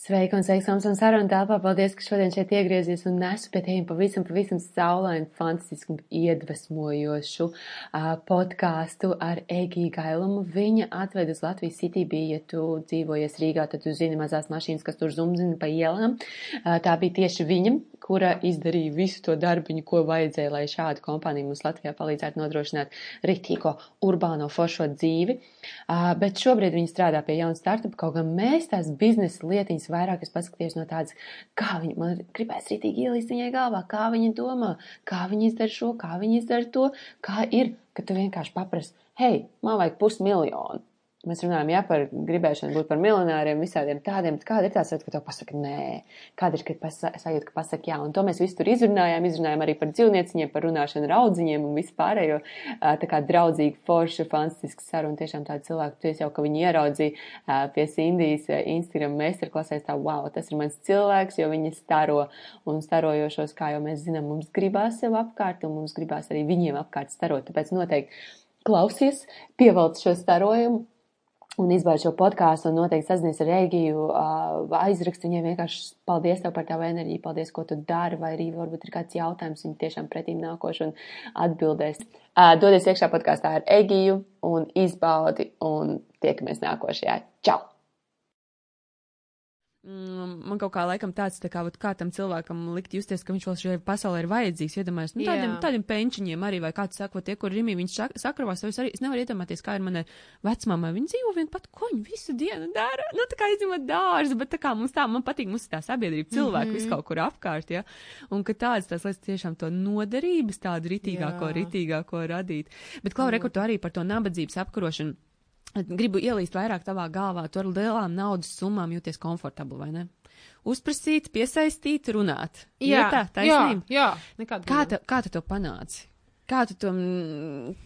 Sveika un sveiks mums un saruna telpā. Paldies, ka šodien šeit iegriezies un nesu pie tevis pavisam, pavisam saulainu, fantastisku, iedvesmojošu uh, podkāstu ar Egiju Gailumu. Viņa atved uz Latvijas City bija, ja tu dzīvojies Rīgā, tad tu zini mazās mašīnas, kas tur zumzina pa ielām. Uh, tā bija tieši viņa, kura izdarīja visu to darbiņu, ko vajadzēja, lai šāda kompānija mums Latvijā palīdzētu nodrošināt ritīko urbāno foršo dzīvi. Uh, bet šobrīd viņa strādā pie jauna startup, kaut gan mēs tās biznesa lietiņas vairāk es paskaties no tādas, kā viņa, man gribēs rītīgi ielīst viņai galvā, kā viņa domā, kā viņa izdara šo, kā viņa izdara to, kā ir, ka tu vienkārši paprasti, hei, man vajag pusmiljonu. Mēs runājam, jā, par gribēšanu būt par miljonāriem, visādiem tādiem, kāda ir tā sajūta, ka tev pasaka nē, kāda ir, ka sajūta, ka pasaka jā, un to mēs visu tur izrunājām, izrunājām arī par dzīvnieciņiem, par runāšanu ar audziņiem un vispārējo, tā kā draudzīgi, forša, fantastiska saruna, tiešām tāda cilvēka, tu esi jau, ka viņi ieraudzīja pie Sindijas Instagram meistarklasēs, tā, wow, tas ir mans cilvēks, jo viņi staro un starojošos, kā jau mēs zinām, mums gribās sev apkārt un mums gribās arī viņiem apkārt starot, tāpēc noteikti klausies, pievelc šo starojumu un izbaudu šo podkāstu un noteikti sazinies ar Egiju, uh, aizrakstu viņai vienkārši paldies tev par tavu enerģiju, paldies, ko tu dari, vai arī varbūt ir kāds jautājums, viņi tiešām pretīm nākoši un atbildēs. Dodies iekšā podkāstā ar Egiju un izbaudi un tiekamies nākošajā. Čau! Mm, man kaut kā laikam tāds, tā kā, kā tam cilvēkam likt justies, ka viņš vēl šajā pasaulē ir vajadzīgs, iedomājas, nu, tādiem, Jā. tādiem penčiņiem arī, vai kāds saka, tie, kur rimī viņš sakravās, es arī, es nevaru iedomāties, kā ir manai vecmāmai, viņa dzīvo vien pat, ko viņa visu dienu dara, nu, tā kā izņemot dārzu, bet tā kā mums tā, man patīk, mums tā sabiedrība, cilvēki mm -hmm. visu kaut kur apkārt, ja, un ka tāds, tas, lai tiešām to noderības tādu ritīgāko, Jā. ritīgāko radīt. Bet, Klau, rekurtu arī par to nabadzības apkarošanu gribu ielīst vairāk tavā galvā, tu ar lielām naudas summām jūties komfortabli, vai ne? Uzprasīt, piesaistīt, runāt. Jā, ja tā, taisnība. Jā, jā, kā, tu, kā tu to panāci? Kā tu to,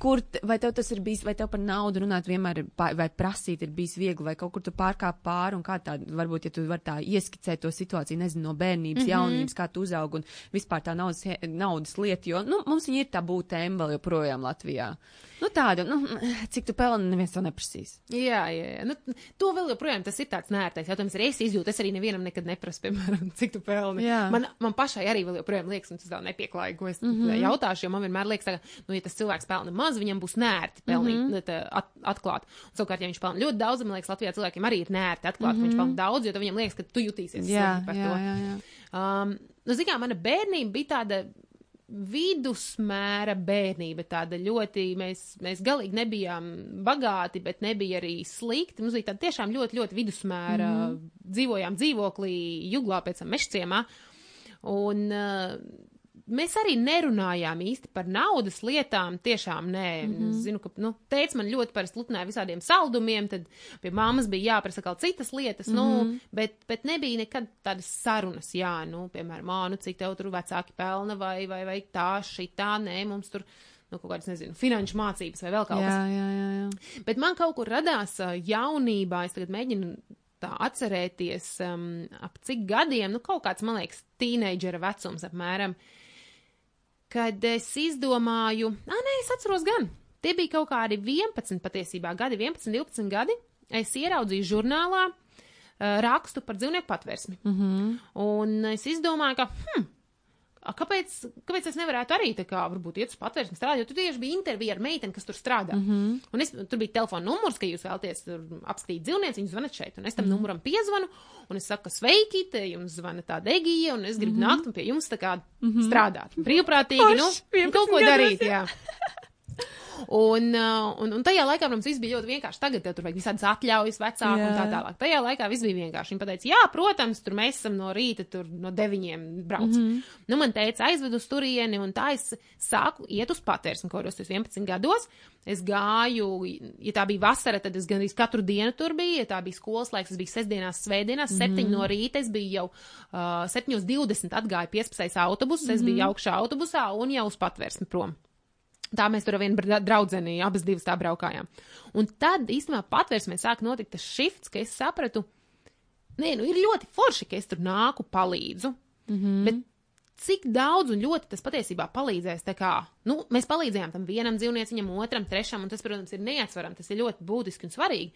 kur, vai tev tas ir bijis, vai tev par naudu runāt vienmēr, vai prasīt ir bijis viegli, vai kaut kur tu pārkāp pāri, un kā tā, varbūt, ja tu vari tā ieskicēt to situāciju, nezinu, no bērnības, mm -hmm. jaunības, kā tu uzaug, un vispār tā naudas, naudas lieta, jo, nu, mums viņa ir tā būt tēma vēl joprojām Latvijā. Nu, tādu, nu, cik tu pelni, neviens to neprasīs. Jā, jā, jā. Nu, to vēl joprojām tas ir tāds nērtais jautājums. Arī es izjūtu, es arī nevienam nekad neprasu, piemēram, cik tu pelni. Jā. Man, man pašai arī vēl joprojām liekas, un tas vēl nepieklāja, ko es mm -hmm. jautāšu, jo man vienmēr liekas, ka, nu, ja tas cilvēks pelna maz, viņam būs nērti pelnīt, mm -hmm. at, atklāt. Un, savukārt, ja viņš pelna ļoti daudz, man liekas, Latvijā cilvēkiem arī ir nērti atklāt, mm -hmm. viņš pelna daudz, jo viņam liekas, ka tu jutīsies jā, par jā, to. Jā, jā. Um, nu, zikā, mana bērnība bija tāda vidusmēra bērnība, tāda ļoti, mēs, mēs galīgi nebijām bagāti, bet nebija arī slikti. Mums bija tāda tiešām ļoti, ļoti vidusmēra, mm dzīvojām dzīvoklī, juglā pēc tam mešciemā. Un uh, mēs arī nerunājām īsti par naudas lietām. Tiešām nē, mm -hmm. zinu, ka nu, teica man ļoti parasti lutināja visādiem saldumiem, tad pie mammas bija jāprasa kaut citas lietas, mm -hmm. nu, mhm. bet, bet nebija nekad tādas sarunas, jā, nu, piemēram, ā, nu, cik tev tur vecāki pelna vai, vai, vai tā, šī tā, nē, mums tur. Nu, kaut kādas, nezinu, finanšu mācības vai vēl kaut kas. Jā. Bet man kaut kur radās jaunībā, es tagad mēģinu tā atcerēties, um, ap cik gadiem, nu, kaut kāds, man liekas, tīneidžera vecums apmēram. Uh, kad es izdomāju, ah, nē, es atceros gan. Tie bija kaut kādi 11, patiesībā gadi, 11, 12 gadi. Es ieraudzīju žurnālā uh, rakstu par dzīvnieku patvērsmi. Mm -hmm. Un es izdomāju, ka, hm, kāpēc, kāpēc es nevarētu arī tā kā varbūt iet uz patvērsni strādāt, jo tur tieši bija intervija ar meiteni, kas tur strādā. Mm -hmm. Un es, tur bija telefona numurs, ka jūs vēlaties apskatīt dzīvnieci, viņus zvanat šeit. Un es tam mm -hmm. numuram piezvanu, un es saku, sveiki, te jums zvana tāda Egija, un es gribu mm -hmm. nākt un pie jums tā kā mm -hmm. strādāt. Brīvprātīgi, nu, kaut ko darīt, jā. Un, uh, un, un tajā laikā, protams, viss bija ļoti vienkārši. Tagad tev tur vajag visādas atļaujas, vecāku jā. un tā tālāk. Tajā laikā viss bija vienkārši. Viņa teica, jā, protams, tur mēs esam no rīta, tur no deviņiem brauc. Mm -hmm. Nu, man teica, aizved uz turieni, un tā es sāku iet uz patvērsni, ko es 11 gados. Es gāju, ja tā bija vasara, tad es gandrīz katru dienu tur biju. Ja tā bija skolas laiks, tas bija sestdienās, svētdienās, mm -hmm. 7 no rīta. Es biju jau uh, 7.20 atgāju 15. autobusu, mm -hmm. es biju mhm. augšā autobusā un jau uz patvērsni prom. Tā mēs tur vien draudzeni, abas divas tā braukājām. Un tad īstenībā patvērsmē sāk notikt tas shifts, ka es sapratu, nē, nu ir ļoti forši, ka es tur nāku palīdzu, mm -hmm. bet cik daudz un ļoti tas patiesībā palīdzēs. Kā, nu, mēs palīdzējām tam vienam dzīvnieciņam, otram, trešam, un tas, protams, ir neatsverami, tas ir ļoti būtiski un svarīgi.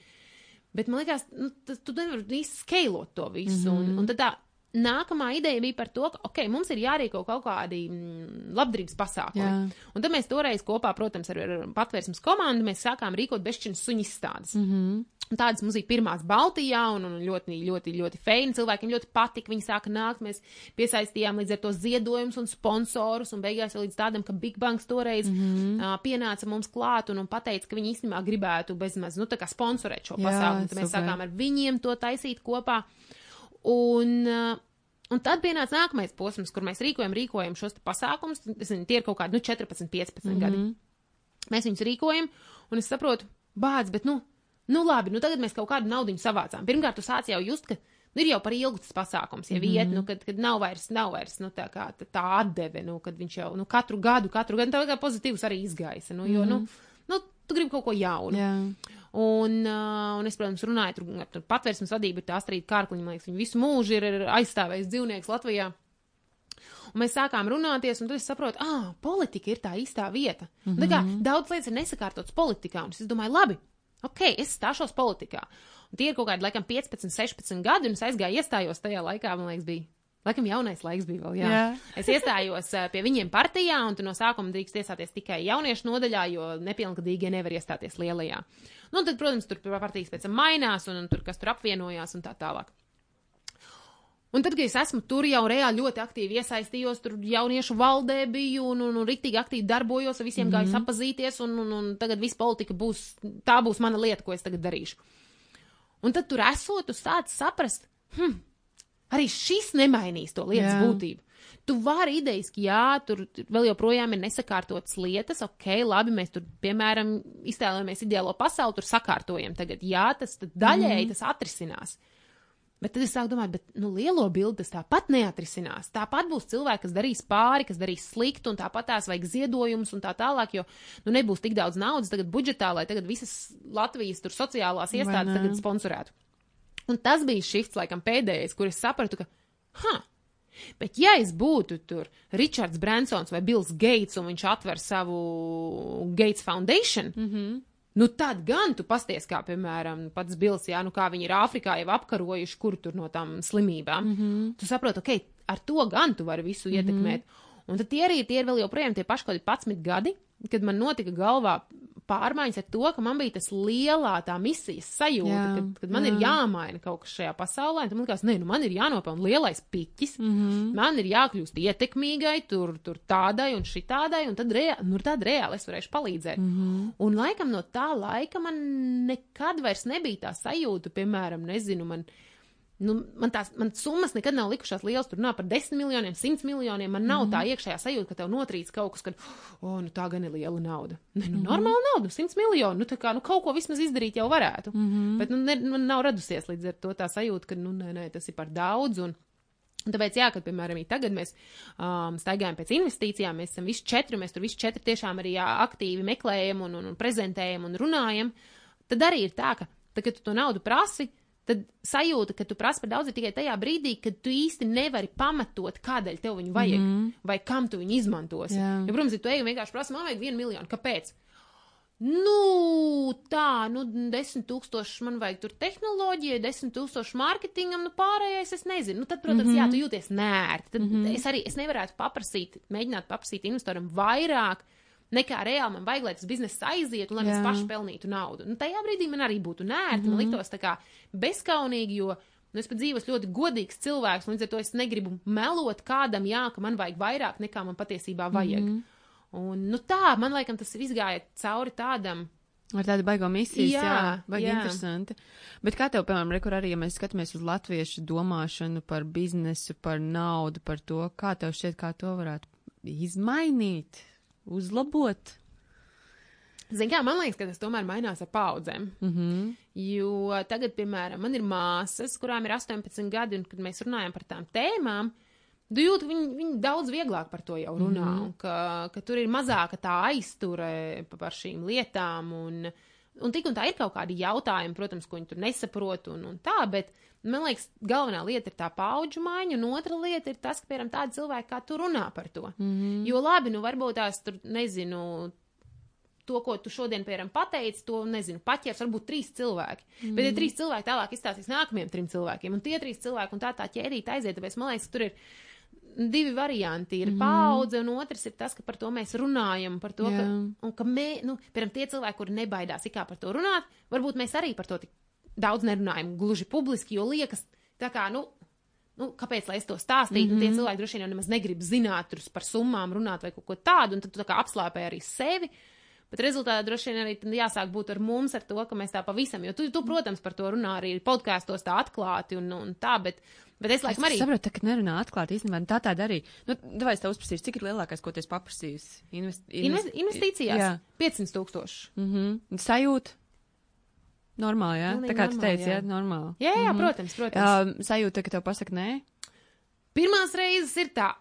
Bet man liekas, nu, tas, tu nevari īsti skeilot to visu. Mm -hmm. un, un tad tā nākamā ideja bija par to, ka, ok, mums ir jārīko kaut kādi mm, labdarības pasākumi. Jā. Un tad mēs toreiz kopā, protams, ar, ar patvērsmes komandu, mēs sākām rīkot bešķinas suņu izstādes. Mm -hmm. Tādas mums bija pirmās Baltijā, un, un ļoti, ļoti, ļoti feini. Cilvēkiem ļoti patika. Viņi sāka nākt. Mēs piesaistījām līdz ar to ziedojumus un sponsorus, un beigās līdz tādam, ka Big Banks toreiz mm -hmm. uh, pienāca mums klāt un, un pateica, ka viņi īstenībā gribētu bezmaz, nu, sponsorēt šo pasākumu. Tad mēs sākām ar viņiem to taisīt kopā. Un, uh, Un tad pienāca nākamais posms, kur mēs rīkojam, rīkojam šos pasākumus. Zinu, tie ir kaut kādi nu, 14, 15 mm -hmm. gadi. Mēs viņus rīkojam, un es saprotu, bāc, bet, nu, nu labi, nu tagad mēs kaut kādu naudu savācām. Pirmkārt, tu sāc jau just, ka nu, ir jau par ilgu tas pasākums, ja mm -hmm. iet, nu, kad, kad nav vairs, nav vairs nu, tā, kā, tā atdeve, nu, kad viņš jau nu, katru gadu, katru gadu, tā kā pozitīvs arī izgaisa. Nu, jo, mm -hmm. nu, nu, tu gribi kaut ko jaunu. Yeah. Un, uh, un es, protams, runāju tur, tur patvērsmes vadība, ir tā Astrid Kārkliņa, man liekas, viņa visu mūžu ir, ir aizstāvējis dzīvnieks Latvijā. Un mēs sākām runāties, un tad es saprotu, ah, politika ir tā īstā vieta. Mm -hmm. Tā kā mhm. daudz lietas ir nesakārtotas politikā, un es domāju, labi, ok, es stāšos politikā. Un tie ir kaut kādi, laikam, 15, 16 gadi, un es aizgāju, iestājos tajā laikā, man liekas, bija Laikam jaunais laiks bija vēl, jā. jā. Es iestājos pie viņiem partijā, un tu no sākuma drīkst iestāties tikai jauniešu nodaļā, jo nepilngadīgie nevar iestāties lielajā. Nu, tad, protams, tur partijas pēc tam mainās, un, un tur kas tur apvienojās un tā tālāk. Un tad, kad es esmu tur jau reāli ļoti aktīvi iesaistījos, tur jauniešu valdē biju un, un, un rīktīgi aktīvi darbojos, ar visiem mm -hmm. gāju sapazīties, un, un, un tagad viss politika būs, tā būs mana lieta, ko es tagad darīšu. Un tad tur esot, tu sāc saprast, hm, arī šis nemainīs to lietas Jā. būtību. Tu vari idejiski, jā, tur vēl joprojām ir nesakārtotas lietas, ok, labi, mēs tur, piemēram, iztēlojamies ideālo pasauli, tur sakārtojam tagad, jā, tas daļēji mm. tas atrisinās. Bet tad es sāku domāt, bet nu, lielo bildi tas tāpat neatrisinās. Tāpat būs cilvēki, kas darīs pāri, kas darīs sliktu, un tāpat tās vajag ziedojumus un tā tālāk, jo nu, nebūs tik daudz naudas tagad budžetā, lai tagad visas Latvijas sociālās iestādes sponsorētu. Un tas bija šis, laikam, pēdējais, kur es sapratu, ka, ha, Bet, ja es būtu tur Ričards Bransons vai Bills Gates un viņš atver savu Gates Foundation, mm -hmm. nu tad gan tu pasties, kā piemēram pats Bills, jā, nu kā viņi ir Āfrikā jau apkarojuši, kur tur no tām slimībām. Mm -hmm. Tu saproti, ok, ar to gan tu vari visu mm -hmm. ietekmēt. Un tad tie arī tie ir vēl joprojām tie paši kaut kādi 11 gadi, kad man notika galvā pārmaiņas ar to, ka man bija tas lielā tā misijas sajūta, jā, kad, kad man jā. ir jāmaina kaut kas šajā pasaulē. Tad man liekas, nē, nu man ir jānopelna lielais piķis, mm -hmm. man ir jākļūst ietekmīgai, tur, tur tādai un šitādai, un tad rea, nu, tad reāli es varēšu palīdzēt. Mm -hmm. Un laikam no tā laika man nekad vairs nebija tā sajūta, piemēram, nezinu, man nu, man tās man summas nekad nav likušās lielas. Tur nav par desmit miljoniem, simts miljoniem. Man nav mm -hmm. tā iekšējā sajūta, ka tev notrīc kaut kas, ka, oh, nu tā gan ir liela nauda. Ne, nu, mm -hmm. normāla nauda, simts miljoni. Nu, tā kā, nu, kaut ko vismaz izdarīt jau varētu. Mm -hmm. Bet, nu, ne, man nav radusies līdz ar to tā sajūta, ka, nu, nē, nē, tas ir par daudz. Un, Un tāpēc, jā, kad, piemēram, tagad mēs um, staigājam pēc investīcijām, mēs esam visi četri, mēs tur visi četri tiešām arī jā, aktīvi meklējam un, un, un prezentējam un runājam, tad arī ir tā, ka, tad, kad tu to naudu prasi, tad sajūta, ka tu prasi par daudz tikai tajā brīdī, kad tu īsti nevari pamatot, kādēļ tev viņu vajag, mm -hmm. vai kam tu viņu izmantosi. Yeah. Jo, protams, ja tu ej un vienkārši prasi, man vajag vienu miljonu, kāpēc? Nu, tā, nu, desmit tūkstoši man vajag tur tehnoloģija, desmit tūkstoši mārketingam, nu, pārējais es nezinu. Nu, tad, protams, mm -hmm. jā, tu jūties nērti. Tad mm -hmm. es arī, es nevarētu paprasīt, mēģināt paprasīt investoram vairāk, nekā reāli man vajag, lai tas biznesa aizietu, lai mēs paši pelnītu naudu. Nu, tajā brīdī man arī būtu nērti, mm -hmm. man mhm. liktos tā kā bezkaunīgi, jo. Nu, es pat dzīvoju ļoti godīgs cilvēks, un līdz ar to es negribu melot kādam, jā, ka man vajag vairāk nekā man patiesībā vajag. Mm -hmm. Un, nu tā, man laikam tas ir izgājiet cauri tādam. Ar tādu baigo misiju, jā, jā baigi jā. interesanti. Bet kā tev, piemēram, rekur arī, ja mēs skatāmies uz latviešu domāšanu par biznesu, par naudu, par to, kā tev šķiet, kā to varētu izmainīt? Uzlabot? Ziniet, kā man liekas, ka tas tomēr mainās ar paudzēm. Mm -hmm. Jo tagad, piemēram, man ir māsas, kurām ir 18 gadi, un kad mēs runājam par tām tēmām, tu jūti, ka viņi, viņi daudz vieglāk par to jau runā, mm -hmm. ka, ka tur ir mazāka tā aizture par šīm lietām. Un, un tik un tā ir kaut kādi jautājumi, protams, ko viņi tur nesaprot un, un tā, bet man liekas, galvenā lieta ir tā paudžu maiņa, un otra lieta ir tas, ka, piemēram, tādi cilvēki kā tu runā par to. Mm -hmm. Jo labi, nu varbūt tās tur, nezinu, to, ko tu šodien, piemēram, pateici, to, nezinu, paķers varbūt trīs cilvēki. Mm. Bet, ja trīs cilvēki tālāk izstāstīs nākamajiem trim cilvēkiem, un tie trīs cilvēki, un tā tā ķēdīte aiziet, tāpēc man liekas, ka tur ir divi varianti. Ir mm. paudze, un otrs ir tas, ka par to mēs runājam, par to, Jā. ka, un ka mē, nu, piemēram, tie cilvēki, kuri nebaidās ikā par to runāt, varbūt mēs arī par to tik daudz nerunājam gluži publiski, jo liekas, tā kā, nu, nu, kāpēc lai es to stāstītu? Mm -hmm. Tie cilvēki droši vien jau nemaz negrib zināt par summām, runāt vai kaut ko tādu, un tad tu tā kā apslāpē arī sevi. Bet rezultātā droši vien arī jāsāk būt ar mums, ar to, ka mēs tā pavisam, jo tu, tu protams, par to runā arī podkāstos tā atklāti un, un tā, bet, bet es laikam arī. Es saprotu, ka nerunā atklāti īstenībā, tā tāda arī. Nu, vai es tev uzprasīšu, cik ir lielākais, ko tu esi paprasījis? Invest, invest, investīcijās? Jā. 500 tūkstoši. Mm -hmm. Sajūt? Normāli, jā. Pilnīgi tā kā normāli, tu teici, jā, jā normāli. Jā, jā, mm -hmm. protams, protams. Uh, sajūta, ka tev pasaka nē? Pirmās reizes ir tā.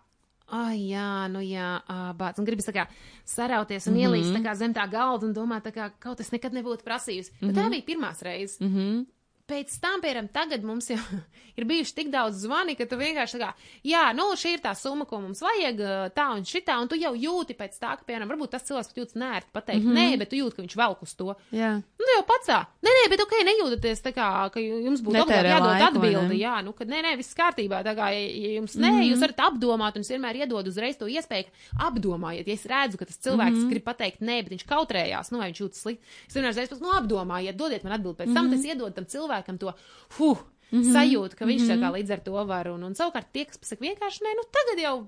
Ai, jā, nu jā, bāc, un gribas tā kā sarauties un mm -hmm. ielīst tā kā zem tā galda un domāt, tā kā kaut es nekad nebūtu prasījusi. Mm -hmm. Bet tā mhm. bija pirmās reizes. Mm -hmm pēc tam, piemēram, tagad mums jau ir bijuši tik daudz zvani, ka tu vienkārši tā kā, jā, nu, šī ir tā summa, ko mums vajag, tā un šitā, un tu jau jūti pēc tā, ka, piemēram, varbūt tas cilvēks jūtas nērti pateikt, mm -hmm. nē, bet tu jūti, ka viņš velk uz to. Jā. Nu, jau pats tā, nē, nē, bet ok, nejūtaties tā kā, ka jums būtu obligāti jādod laiku, atbildi, jā, nu, ka nē, nē, viss kārtībā, tā kā, ja jums nē, mm -hmm. jūs varat apdomāt, un es vienmēr iedodu uzreiz to iespēju, apdomājiet, ja es redzu, ka tas cilvēks mm -hmm. grib pateikt nē, bet viņš kautrējās, nu, vai viņš jūtas slikti. Es vienmēr reiz, nu, apdomājiet, dodiet man atbildi, pēc mm -hmm. tam tas iedod tam cilvēkam to huh, mm -hmm. sajūta, ka viņš mm -hmm. līdz ar to var. Un, un savukārt tie, kas pasaka vienkārši, nē, nu tagad jau.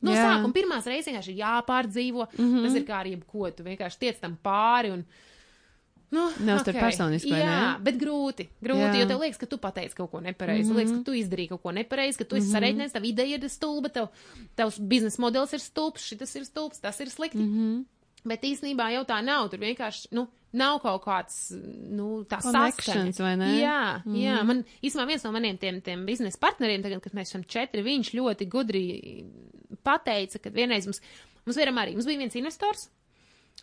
No Jā. sākuma pirmās reizes vienkārši ir jāpārdzīvo. Mm -hmm. Tas ir kā arī jebko, tu vienkārši tiec tam pāri. Un, Nu, Neuztver okay. personiski, Jā, ne? bet grūti. Grūti, Jā. jo tev liekas, ka tu pateici kaut ko nepareizi. Mm -hmm. liekas, ka tu izdarīji kaut ko nepareizi, ka tu esi mm -hmm. sareiknējis, tā ideja ir stulba, tev, tavs biznesa modelis ir stulbs, šis ir stulbs, tas ir slikti. Mm -hmm. Bet īstenībā jau tā nav. Tur vienkārši, nu, nav kaut kāds, nu, tā saskaņas. vai ne? Jā, mm. jā. Man, īstenībā viens no maniem tiem, tiem biznesa partneriem, tagad, kad mēs esam četri, viņš ļoti gudri pateica, ka vienreiz mums, mums vienam arī, mums bija viens investors,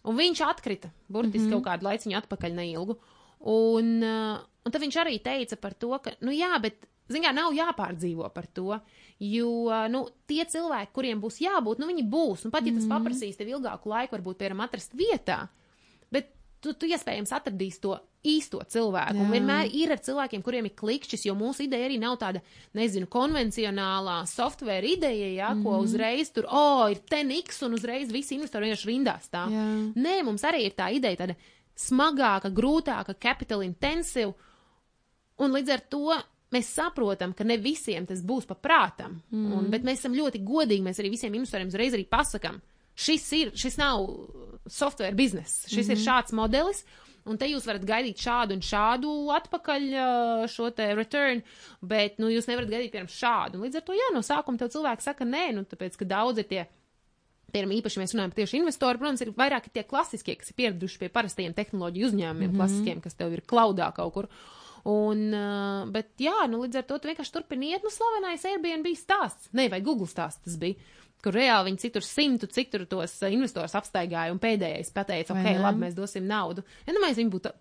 un viņš atkrita, burtiski mm -hmm. kaut kādu laiciņu atpakaļ neilgu. Un, uh, un tad viņš arī teica par to, ka, nu jā, bet, zin kā, nav jāpārdzīvo par to, jo, nu, tie cilvēki, kuriem būs jābūt, nu, viņi būs, un pat, ja tas -hmm. paprasīs tev ilgāku laiku, varbūt, piemēram, atrast vietā, bet tu, tu iespējams atradīsi to īsto cilvēku. Jā. Un vienmēr ir ar cilvēkiem, kuriem ir klikšķis, jo mūsu ideja arī nav tāda, nezinu, konvencionālā software ideja, jā, mm -hmm. ko mhm. uzreiz tur, o, oh, ir TNX un uzreiz visi investori vienkārši rindā stāv. Nē, mums arī ir tā ideja tāda smagāka, grūtāka, capital intensive, un līdz ar to mēs saprotam, ka ne visiem tas būs paprātam, mm. Un, bet mēs esam ļoti godīgi, mēs arī visiem investoriem uzreiz arī pasakam, šis ir, šis nav software bizness. Šis mm ir mhm. šāds modelis. Un te jūs varat gaidīt šādu un šādu atpakaļ šo te return, bet, nu, jūs nevarat gaidīt, piemēram, šādu. Un līdz ar to, jā, no sākuma tev cilvēks saka nē, nu, tāpēc, ka daudz ir tie Piemēram, īpaši mēs runājam par tieši investoru, protams, ir vairāk tie klasiskie, kas ir pieraduši pie parastajiem tehnoloģiju uzņēmumiem, mm -hmm. klasiskiem, kas tev ir klaudā kaut kur. Un, bet, jā, nu, līdz ar to tu vienkārši turpiniet, nu, slavenais Airbnb stāsts, ne, vai Google stāsts tas bija kur reāli viņi citur simtu, cik tur tos uh, investors apstaigāja, un pēdējais pateica, ok, labi, mēs dosim naudu. Ja nu mēs viņi būtu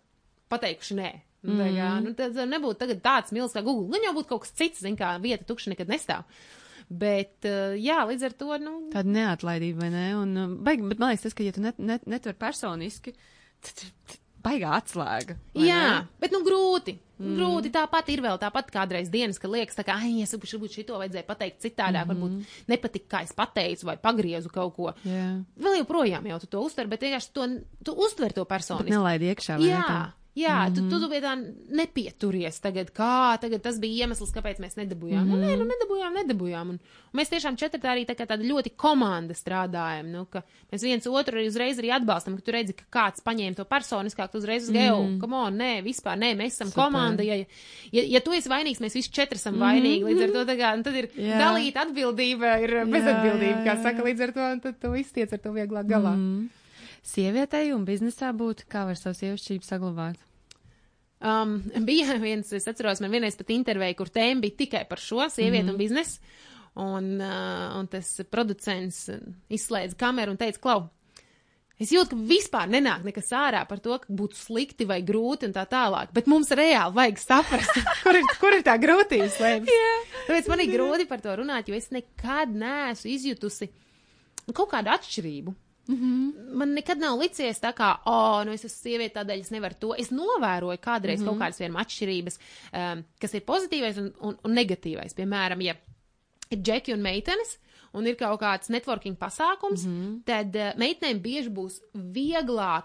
pateikuši nē. Mm. Tā kā, nu, tad nebūtu tagad tāds milzīgs kā Google. Gan jau būtu kaut kas cits, zin kā vieta tukša nekad nestāv. Bet, uh, jā, līdz ar to, nu. Tāda neatlaidība, vai ne? Un, uh, baigi, bet man liekas, tas, ka, ja tu net, net, netver personiski, tad baigā atslēga. Jā, ne? bet nu grūti. Mm. Grūti tāpat ir vēl tāpat kādreiz dienas, ka liekas, kā, ai, es varbūt šito vajadzēja pateikt citādāk, mm varbūt nepatika, kā es pateicu vai pagriezu kaut ko. Yeah. Vēl joprojām jau tu to uztver, bet vienkārši to, tu uztver to personiski. Nelaid iekšā. Jā, ne, Jā, mm -hmm. tu, tu, tu pie tā nepieturies tagad, kā tagad tas bija iemesls, kāpēc mēs nedabūjām. Mm -hmm. nu, nē, nu nedabūjām, nedabūjām. Un, un mēs tiešām četri arī tā tāda ļoti komanda strādājam, nu, mēs viens otru arī uzreiz arī atbalstam, ka tu redzi, ka kāds paņēma to personiskāk, tu uzreiz uz geo, mm -hmm. come on, nē, vispār, nē, mēs esam Super. komanda, ja, ja, ja tu esi vainīgs, mēs visi četri esam mm -hmm. vainīgi, līdz ar to tā kā, tad ir yeah. dalīta atbildība, ir bezatbildība, kā saka, līdz ar to, tad tu iztiec ar to vieglāk galā. Mm -hmm sievietei un biznesā būt, kā var savu sievišķību saglabāt? Um, bija viens, es atceros, man vienreiz pat intervēja, kur tēma bija tikai par šo sievieti mm -hmm. un biznesu. Un, uh, un tas producents izslēdza kameru un teica, klau, es jūtu, ka vispār nenāk nekas ārā par to, ka būtu slikti vai grūti un tā tālāk. Bet mums reāli vajag saprast, kur ir, kur ir tā grūtība slēpjas. Yeah. Tāpēc man ir grūti par to runāt, jo es nekad neesmu izjutusi kaut kādu atšķirību Mm -hmm. Man nekad nav licies tā kā, oh, nu es esmu sieviete, tādēļ es nevaru to. Es novēroju kādreiz mm -hmm. kaut kādas vienam atšķirības, um, kas ir pozitīvais un, un, un negatīvais. Piemēram, ja ir džeki un meitenes, un ir kaut kāds networking pasākums, mm -hmm. tad uh, meitenēm bieži būs vieglāk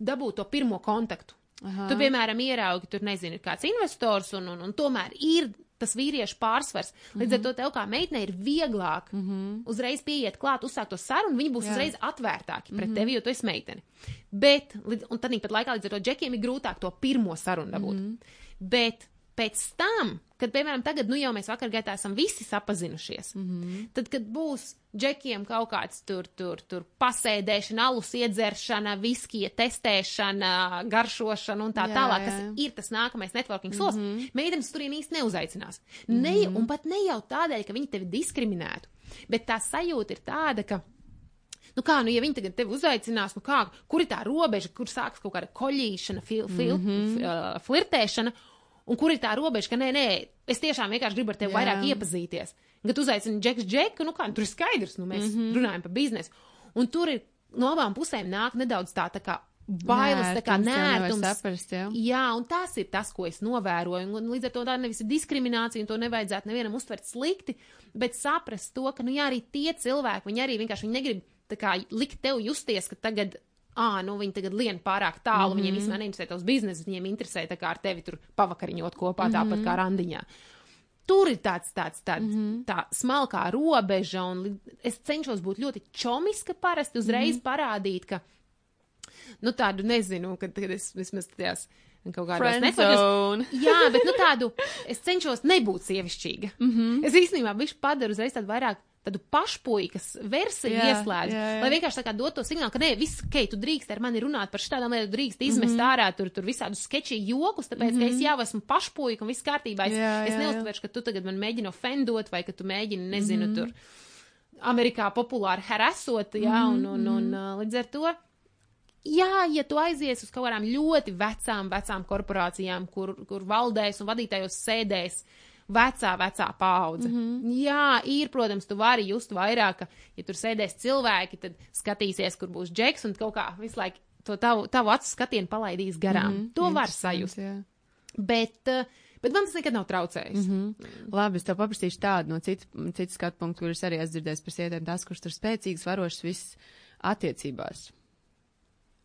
dabūt to pirmo kontaktu. Aha. Tu, piemēram, ieraugi, tur nezini, ir kāds investors, un, un, un tomēr ir tas vīriešu pārsvars. Līdz mm -hmm. ar to tev kā meitenei ir vieglāk mm -hmm. uzreiz pieiet klāt, uzsākt to sarunu, viņi būs Jā. Uzreiz atvērtāki pret mm. -hmm. tevi, jo tu esi meitene. Bet, un tad pat laikā līdz ar to džekiem ir grūtāk to pirmo sarunu dabūt. Mm. -hmm. Bet pēc tam, kad, piemēram, tagad, nu jau mēs vakar gaitā esam visi sapazinušies, mm Mhm. -hmm. tad, kad būs džekiem kaut kāds tur, tur, tur pasēdēšana, alus iedzeršana, viskija testēšana, garšošana un tā Jā, tālāk, jā. kas ir tas nākamais networking solis, mm -hmm. meitenes turien īsti neuzaicinās. Mm -hmm. ne, un pat ne jau tādēļ, ka viņi tevi diskriminētu, bet tā sajūta ir tāda, ka. Nu kā, nu, ja viņi tagad tevi uzaicinās, nu kā, kur ir tā robeža, kur sākas kaut kāda koļīšana, fil, fil, mm -hmm. uh, flirtēšana, un kur ir tā robeža, ka nē, nē, es tiešām vienkārši gribu ar tevi Jā. vairāk iepazīties. Kad uzaicini džeks džeku, nu kā, tur ir skaidrs, nu mēs mm -hmm. runājam par biznesu. Un tur ir no abām pusēm nāk nedaudz tā, tā kā bailes, tā kā Nērtums, nērtums. saprast, jā. Jā, un tas ir tas, ko es novēroju. Un, līdz ar to tā nevis ir diskriminācija, un to nevajadzētu nevienam uztvert slikti, bet saprast to, ka, nu, jā, arī tie cilvēki, viņi arī vienkārši viņi negrib kā likt tev justies, ka tagad. Ā, nu viņi tagad lien pārāk tālu, mm -hmm. viņiem vispār neinteresē tavs biznesa, viņiem interesē tā kā ar tevi tur pavakariņot kopā, mm -hmm. tāpat kā randiņā. Tur ir tāds, tāds, tāds mm -hmm. tā smalkā robeža, un es cenšos būt ļoti čomiska parasti, uzreiz mm -hmm. parādīt, ka, nu tādu nezinu, kad, kad es vismaz tajās kaut networkos- zone. Jā, bet nu tādu es cenšos nebūt sievišķīga. Mm Mhm. -hmm. Es īstenībā viņš padara uzreiz tādu vairāk. Tādu pašpuikas versiju Jā, ieslēdzu, jā, jā. lai vienkārši tā kā dotu to signālu, ka nē, viss, ok, tu drīkst ar mani runāt par šādām lietām, drīkst izmest mm Mhm. -hmm. ārā tur, tur visādus sketčiju jokus, tāpēc, mm -hmm. ka es jau esmu pašpuika un viss kārtībā. Es, Jā, es jā, jā. neuztveršu, ka tu tagad man mēģini ofendot vai ka tu mēģini, nezinu, Mhm. mm -hmm. tur Amerikā populāri harasot, jā, Mhm, un, un, un, un līdz ar to Jā, ja tu aizies uz kaut kādām ļoti vecām, vecām korporācijām, kur, kur valdēs un vadītājos sēdēs vecā, vecā paudze. Mm. -hmm. Jā, ir, protams, tu vari just vairāk, ka, ja tur sēdēs cilvēki, tad skatīsies, kur būs džeks un kaut kā visu laiku to tavu, tavu acu skatienu palaidīs garām. Mm -hmm. To var sajust. Jā. Bet, eh, bet man tas nekad nav traucējis. Mm -hmm. Labi, es tev paprasīšu tādu no citas cit skatu punktu, kuras arī esmu dzirdējis par sievietēm, tās, kuras tur spēcīgas, varošas viss attiecībās.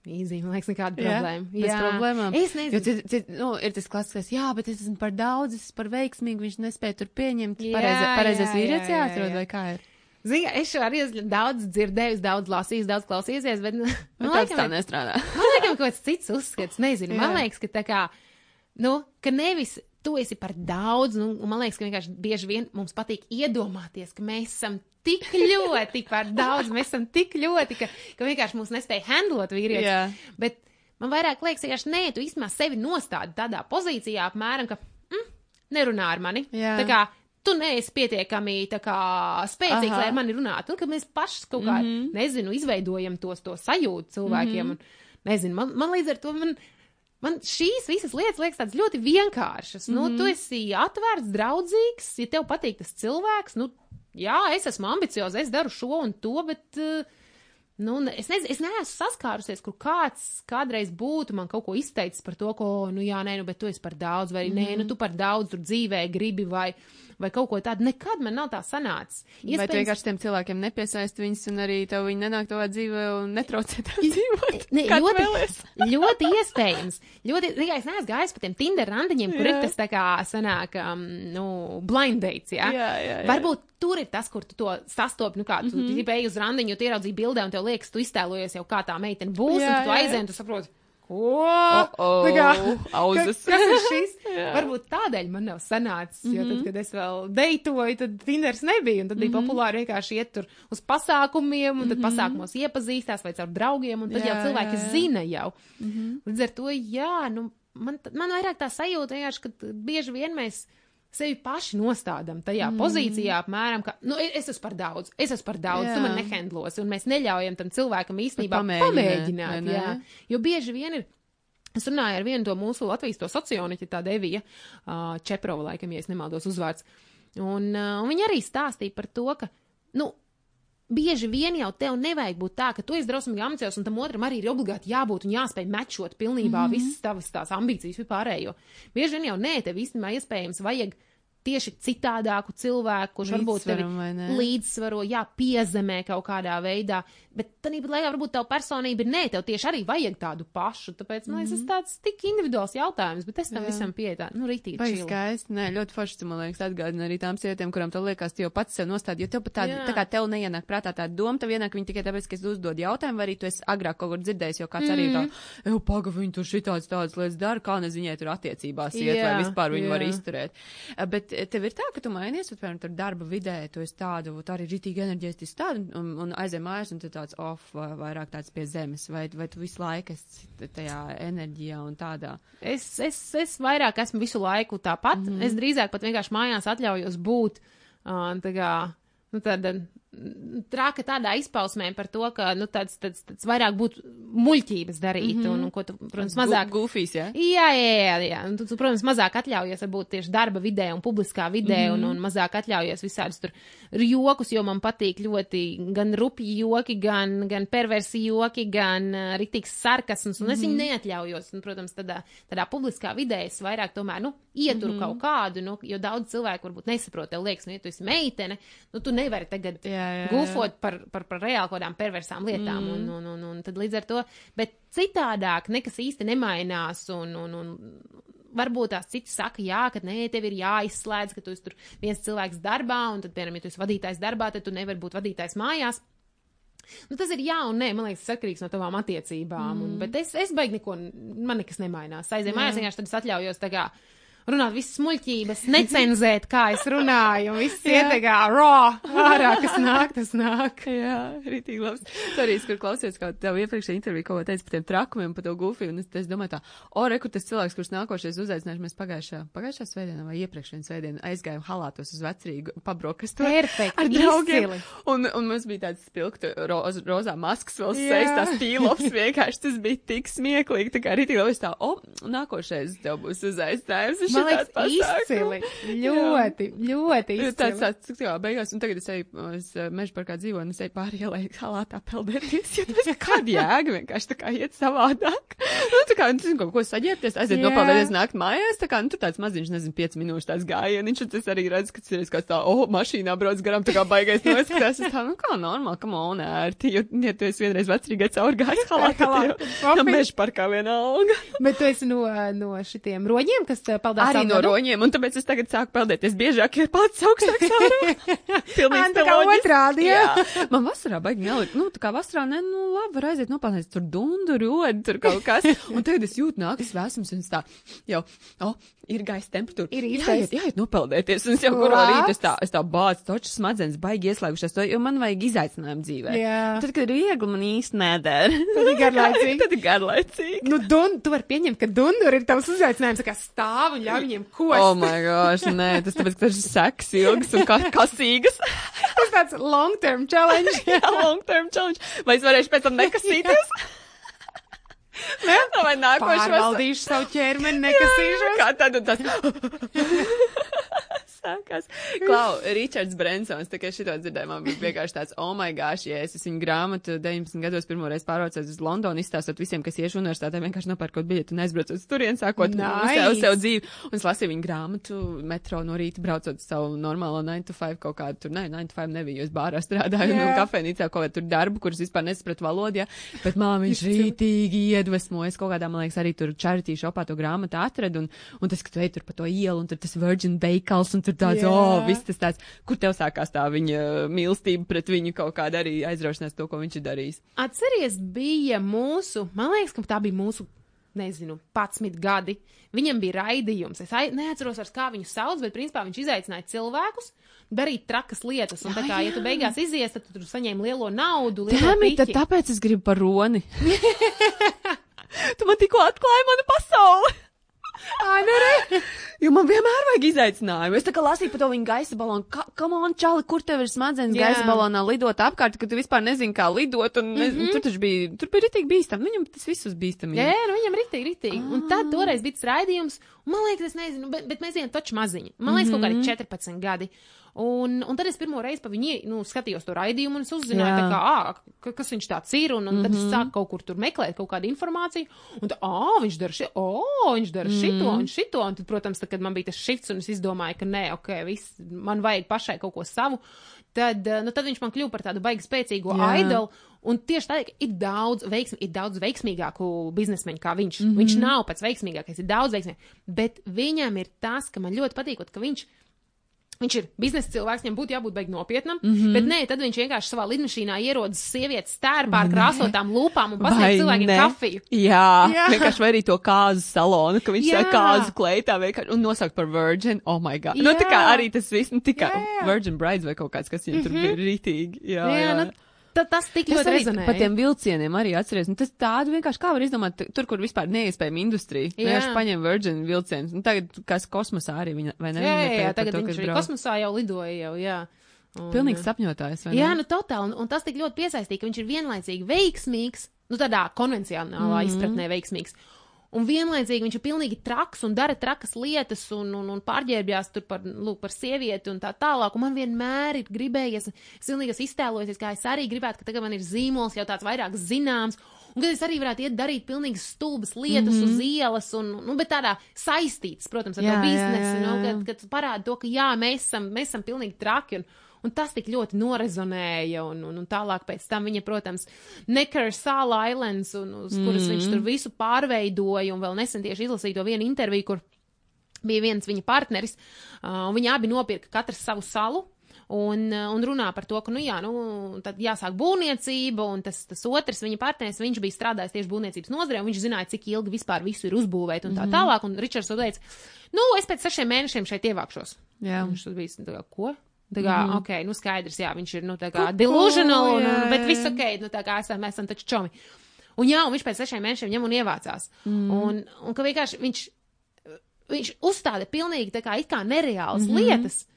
Īzī, man liekas, nekāda Jā, problēma. bez problēmām. Es Jo nezinu. cit, cit, nu, ir tas klasiskais, jā, bet es esmu par daudz, es esmu par veiksmīgu, viņš nespēja tur pieņemt. Jā, Pareiza, pareizais jā, vīrietis jā, jā, jāatrod, jā. vai kā ir? Zini, es šo arī daudz dzirdējusi, daudz lasījusi, daudz klausījusies, bet nu, Nu, man tāds tā liekas, nestrādā. man liekas, kaut kāds cits uzskats, nezinu. Man Jā. liekas, ka tā kā, nu, ka nevis tu esi par daudz, nu, man liekas, ka vienkārši bieži vien mums patīk iedomāties, ka mēs esam tik ļoti par daudz, mēs esam tik ļoti, ka, ka vienkārši mūs nespēja handlot vīrietis. Jā. Bet man vairāk liekas, ka nē, tu īstenībā sevi nostādi tādā pozīcijā, apmēram, ka mm, nerunā ar mani. Jā. Tā kā tu neesi pietiekami kā, spēcīgs, Aha. lai ar mani runātu. Un ka mēs paši kaut kā, mm -hmm. nezinu, izveidojam tos, to sajūtu cilvēkiem. Mm -hmm. un, nezinu, man, man līdz ar to. Man, Man šīs visas lietas liekas tādas ļoti vienkāršas. Mm -hmm. Nu, tu esi atvērts, draudzīgs, ja tev patīk tas cilvēks. Nu, jā, es esmu ambiciozs, es daru šo un to, bet uh, Nu, es, nezinu, es neesmu saskārusies, kur kāds kādreiz būtu man kaut ko izteicis par to, ko, nu, jā, nē, nu, bet tu esi par daudz, vai mm -hmm. nē, nu, tu par daudz tur dzīvē gribi, vai, vai kaut ko tādu. Nekad man nav tā sanācis. Vai tu vienkārši tiem cilvēkiem nepiesaisti viņus, un arī tev viņi nenāk tavā dzīvē un netraucē tev dzīvot? Ne, tu ļoti, ļoti iespējams. Ļoti, tikai es neesmu gājis pa tiem Tinder randiņiem, kur Jā. ir tas tā kā sanāk, um, nu, blind dates, jā? Jā, jā, jā. Varbūt tur ir tas, kur tu to sastopi, nu kā, tu mm -hmm. gribi uz randiņu, tu ieraudzīji bildē un tev liekas, tu iztēlojies jau kā tā meitene būs, Jā, un tu jā. aizēji un tu saproti. Ko? O-o, Tā kā- auzas. Kas, kas ir šis? Jā. Varbūt tādēļ man nav sanācis, jo tad, kad es vēl deitoju, tad Tinders nebija, un tad bija populāri vienkārši iet tur uz pasākumiem, un tad pasākumos iepazīstās vai caur draugiem, un tad Jā, jau cilvēki jā, zina jau. Līdz ar to, jā, nu, man, man vairāk tā sajūta vienkārši, ka bieži vien mēs sevi paši nostādām tajā mm. pozīcijā, apmēram, ka, nu, es esmu par daudz, es esmu par daudz, jā. tu man nehendlos, un mēs neļaujam tam cilvēkam īstenībā pamēģināt, pamēģināt. Jā. Jo bieži vien ir. Es runāju ar vienu to mūsu Latvijas socioniķi, tā Devija uh, Čeprova, laikam, ja es nemaldos uzvārds. Un, uh, un viņa arī stāstīja par to, ka, nu, bieži vien jau tev nevajag būt tā, ka tu esi drausmīgi ambiciozs, un tam otram arī ir obligāti jābūt un jāspēj mečot pilnībā mm -hmm. visas tavas tās ambīcijas vispārējo. Bieži vien jau nē, tev īstenībā iespējams vajag tieši citādāku cilvēku, kurš varbūt tevi līdzsvaro, jā, piezemē kaut kādā veidā. Bet tāpat laikā varbūt tev personība ir nē, tev tieši arī vajag tādu pašu. Tāpēc, man liekas, mm -hmm. tas tāds tik individuāls jautājums, bet es tam jā. visam pieeju. Nu, rītīgi. Vai skaisti? Nē, ļoti forši, man liekas, atgādina arī tām sievietēm, kurām tev liekas, tu jau pats sev nostādi, jo tev pat tāda, jā. tā kā tev neienāk prātā tā doma, tev ienāk viņa tikai tāpēc, ka es uzdod jautājumu, vai arī tu esi agrāk kaut kur dzirdējis, jo kāds mm -hmm. arī tā, Mhm. jau paga, viņi tur šitāds tādas lietas dara, kā nezinu, viņai tur attiecībās iet, vai Jā, vispār viņu var jā. izturēt. Eh, Bet tev ir tā, ka tu mainies, un, piemēram, tur darba vidē, tu esi tādu, tā arī rītīgi enerģēstis tādu, un, un aizem mājās, un tu tāds off, vai vairāk tāds pie zemes, vai, vai tu visu laiku esi tajā enerģijā un tādā. Es, es, es vairāk esmu visu laiku tāpat. Mm -hmm. Es drīzāk pat vienkārši mājās atļaujos būt uh, tā kā, nu, tāda trāka tādā izpausmē par to, ka, nu, tāds, tāds, tāds vairāk būtu muļķības darīt, mm -hmm. un, un ko tu, protams, mazāk. Gufīs, jā? Jā, jā, jā, jā. Un tu, tu, protams, mazāk atļaujies varbūt tieši darba vidē un publiskā vidē, mm -hmm. un, un mazāk atļaujies visādus tur jokus, jo man patīk ļoti gan rupji joki, gan, gan perversi joki, gan uh, rītīgs sarkasms, un mm -hmm. es viņu neatļaujos. Un, protams, tādā, tādā publiskā vidē es vairāk tomēr, nu, ieturu mm -hmm. kaut kādu, nu, jo daudz cilvēku varbūt nesaprot, tev liekas, nu, ja tu esi meitene, nu, tu nevari tagad Jā, jā, gufot par, par, par reāli kaut kādām perversām lietām, mm. un, un, un, un tad līdz ar to, bet citādāk nekas īsti nemainās, un, un, un varbūt tās citas saka, jā, ka nē, tev ir jāizslēdz, ka tu esi tur viens cilvēks darbā, un tad, piemēram, ja tu esi vadītājs darbā, tad tu nevari būt vadītājs mājās. Nu, tas ir jā un nē, man liekas, tas atkarīgs no tavām attiecībām. Mm. Un, bet es, es baigi neko, man nekas nemainās. Aizēju mājās, vienkārši tad es atļaujos tā kā runāt visas muļķības, necenzēt, kā es runāju, un viss ietekā raw, ārā, kas nāk, tas nāk. Jā, rītīgi labs. Tu arī, kur klausies, kā tev iepriekšējā intervijā ko teica par tiem trakumiem, par to gufiju, un es, es domāju tā, o, re, kur tas cilvēks, kurš nākošais uzaicināšu, mēs pagājušā, pagājušā svētdienā vai iepriekšējā svētdienā aizgājām halātos uz vecrīgu pabrokastu. Perfekti, Ar draugiem. izcili. Un, un mums bija tāds spilgtu roz, rozā maskas vēl Jā. sejas, tās tīlops vienkārši, tas bija tik smieklīgi, tā kā rītīgi labi, es tā, o, nākošais tev būs uzaicinājums. Uz Man liekas, pasākumu." izcili. Ļoti, ļoti Ir izcili. Tāds, tāds, tā kā beigās, un tagad es eju, es eh, meža parkā dzīvoju, un es eju pāri ielai halātā peldēties, jo tas ir kāda jēga vienkārši tā kā iet savādāk. Nu, tā kā, nu, tu zini, kaut ko saģērbties, aiziet Jā. nopeldēties nākt mājās, tā kā, nu, tur tāds maziņš, nezinu, 5 minūšu tāds gājieniņš, un tas arī redz, ka tas ir kāds tā, oh, mašīnā brauc garām, tā kā baigais noskatās, es tā, nu, kā normāli, kam on ērti, jo, ja tu esi vienreiz vecrīgai caur gājis halātā, tad meža parkā vienalga. Bet tu esi no, no šitiem roģiem, kas uh, Arī no apgadu? roņiem, un tāpēc es tagad sāku peldēties biežāk, jo pats augstāks ārā. Pilnīgi tā kā otrādi, jā. Man vasarā baigi nelikt, nu, tā kā vasarā, ne, nu, labi, var aiziet nopelnīt tur dundu, rodi, tur kaut kas. Un tagad es jūtu nākas vēsums, un es tā, jau, o, oh, ir gaisa temperatūra. Ir īstais. jāiet nopeldēties. Un es jau kurā Labs. rītā es tā, es tā bācu, toču smadzenes baigi ieslēgušās, to, jo man vajag izaicinājumu dzīvē. Jā. Tad, kad ir viegli, man īsti nedara. Tad ir garlaicīgi. Tad ir garlaicīgi. Nu, dun, tu vari pieņemt, ka dundur ir tavs uzaicinājums, kā stāv un ļauj viņiem kost. Oh, my gosh, nē, tas tāpēc, ka tas ir seks ilgs un ka kasīgas. Tas tāds long-term challenge. Jā, long term challenge. Vai es varēšu pēc tam nekasīties? Nē, vai nākošais Pārvaldīšu savu ķermeni, nekasīšos. Kā tad tas? Sākās. Klau, Ričards Brensons, tā kā šito dzirdēju, man bija vienkārši tāds, oh my gosh, ja es esmu grāmatu 19 gados pirmoreiz pārvācos uz Londonu, izstāstot visiem, kas iešu universitātē, vienkārši nopērkot biļeti un aizbraucot uz turien, sākot Nice. nice. sev dzīvi. Un es lasīju viņu grāmatu metro no rīta, braucot savu normālo 9 to 5 kaut kādu, tur, nē, 9 to 5 nebija, jo es bārā strādāju Jā. un kafejnīcā kaut kādu tur darbu, kurus vispār nesapratu valodu, ja, bet Izcili. rītīgi iedvesmojas kaut kādā, man liekas, arī tur charity shopā to grāmatu atradu, un, un tas, ka tu ej tur pa to ielu, un tur tas Virgin Bakals, un tur tāds, Jā. oh, viss tas tāds, kur tev sākās tā viņa mīlestība pret viņu kaut kāda arī aizraušanās to, ko viņš ir darījis. Atceries, bija mūsu, man liekas, ka tā bija mūsu, nezinu, 11 gadi. Viņam bija raidījums. Es neatceros, vairs, kā viņu sauc, bet principā viņš izaicināja cilvēkus darīt trakas lietas. Un tā kā, ja tu beigās izies, tad tu tur saņēmi lielo naudu, piķi. tāpēc es gribu par roni. tu man tikko atklāji manu pasauli. Ā, nu re! Jo man vienmēr vajag izaicinājumu. Es tā kā lasīju par to viņa gaisa balonu. Kam on, čali, kur tev ir smadzenes Jā. gaisa balonā lidot apkārt, ka tu vispār nezini, kā lidot. Un, mm Mhm. -hmm. Tur taču bija, tur bija ritīgi bīstam. Viņam tas viss uz bīstam. Jā, nu viņam ritīgi, ritīgi. Un tad toreiz bija tas raidījums, man liekas, es nezinu, bet, bet mēs bijām taču maziņi. Man liekas, kaut kādi 14 gadi. Un, un tad es pirmo reizi pa viņu nu, skatījos to raidījumu, un uzzināju, kā, ā, kas viņš tāds ir, un, un tad mm -hmm. es sāku kaut kur tur meklēt kaut kādu informāciju, un tā, ā, viņš dara šito, o, viņš dara mm -hmm. šito un šito, un tad, protams, tad, kad man bija tas šifts, un es izdomāju, ka nē, ok, viss, man vajag pašai kaut ko savu, tad, nu, tad viņš man kļuva par tādu baigi spēcīgu Jā. idolu. Un tieši tā ir daudz, veiksm, ir daudz veiksmīgāku biznesmeņu kā viņš. Mm -hmm. Viņš nav pats veiksmīgākais, ir daudz veiksmīgāks. Bet viņam ir tas, ka man ļoti patīk, ka viņš Viņš ir biznesa cilvēks, viņam būtu jābūt beig nopietnam, mm -hmm. bet nē, tad viņš vienkārši savā lidmašīnā ierodas sievietes stērpā ar krāsotām lūpām un pasniedz cilvēkiem ne. kafiju. Jā, jā. vienkārši vai arī to kāzu salonu, ka viņš tā kāzu kleitā vienkārši un nosaukt par virgin, oh my god. Jā. Nu, tā kā arī tas viss, nu, tikai virgin brides vai kaut kāds, kas viņam mm -hmm. tur bija rītīgi. Jā, jā. jā. Nu, Ta, tas tik ļoti rezonē. Par tiem vilcieniem arī atceries. Nu, tas tādu vienkārši kā var izdomāt, tur, kur vispār neiespējama industrija. Nu, jā. Vienkārši paņem Virgin vilcienus. Nu, tagad, kas kosmosā arī viņa, vai ne? Jā, jā, jā tagad to, viņš arī kosmosā jau lidoja jau, jā. Un, Pilnīgs sapņotājs? Jā, nu totāli. Un, un tas tik ļoti piesaistīja, ka viņš ir vienlaicīgi veiksmīgs, nu tādā konvencionālā mm -hmm. izpratnē veiksmīgs un vienlaicīgi viņš ir pilnīgi traks un dara trakas lietas un, un, un pārģērbjās tur par, lūk, par sievieti un tā tālāk. Un man vienmēr ir gribējies, es pilnīgi iztēlojos, kā es arī gribētu, ka tagad man ir zīmols jau tāds vairāk zināms. Un kad es arī varētu iet darīt pilnīgi stulbas lietas mm -hmm. uz ielas, un, nu, bet tādā saistītas, protams, ar jā, to biznesu, jā, jā, jā. Nu, kad, kad parāda to, ka jā, mēs esam, mēs esam pilnīgi traki. Un, Un tas tik ļoti norezonēja, un, un, un tālāk pēc tam viņa, protams, Necker Sala Islands, un, uz kuras mm. viņš tur visu pārveidoja, un vēl nesen tieši izlasīja to vienu interviju, kur bija viens viņa partneris, uh, un viņi abi nopirka katrs savu salu, un, un runā par to, ka, nu jā, nu, tad jāsāk būvniecība, un tas, tas otrs viņa partneris, viņš bija strādājis tieši būvniecības nozarē, un viņš zināja, cik ilgi vispār visu ir uzbūvēt, un tā mm -hmm. tālāk, un Ričards teica, nu, es pēc sešiem mēnešiem šeit ievākšos. Jā. Un viņš bija, tā ko? Tā kā, mm -hmm. ok, nu skaidrs, jā, viņš ir, nu, tā kā delusional, un, un, bet viss ok, nu, tā kā esam, esam taču čomi. Un jā, un viņš pēc sešiem mēnešiem ņem un ievācās. Mm. Un, un ka vienkārši viņš, viņš uzstāda pilnīgi tā kā it kā nereālas mm -hmm. lietas.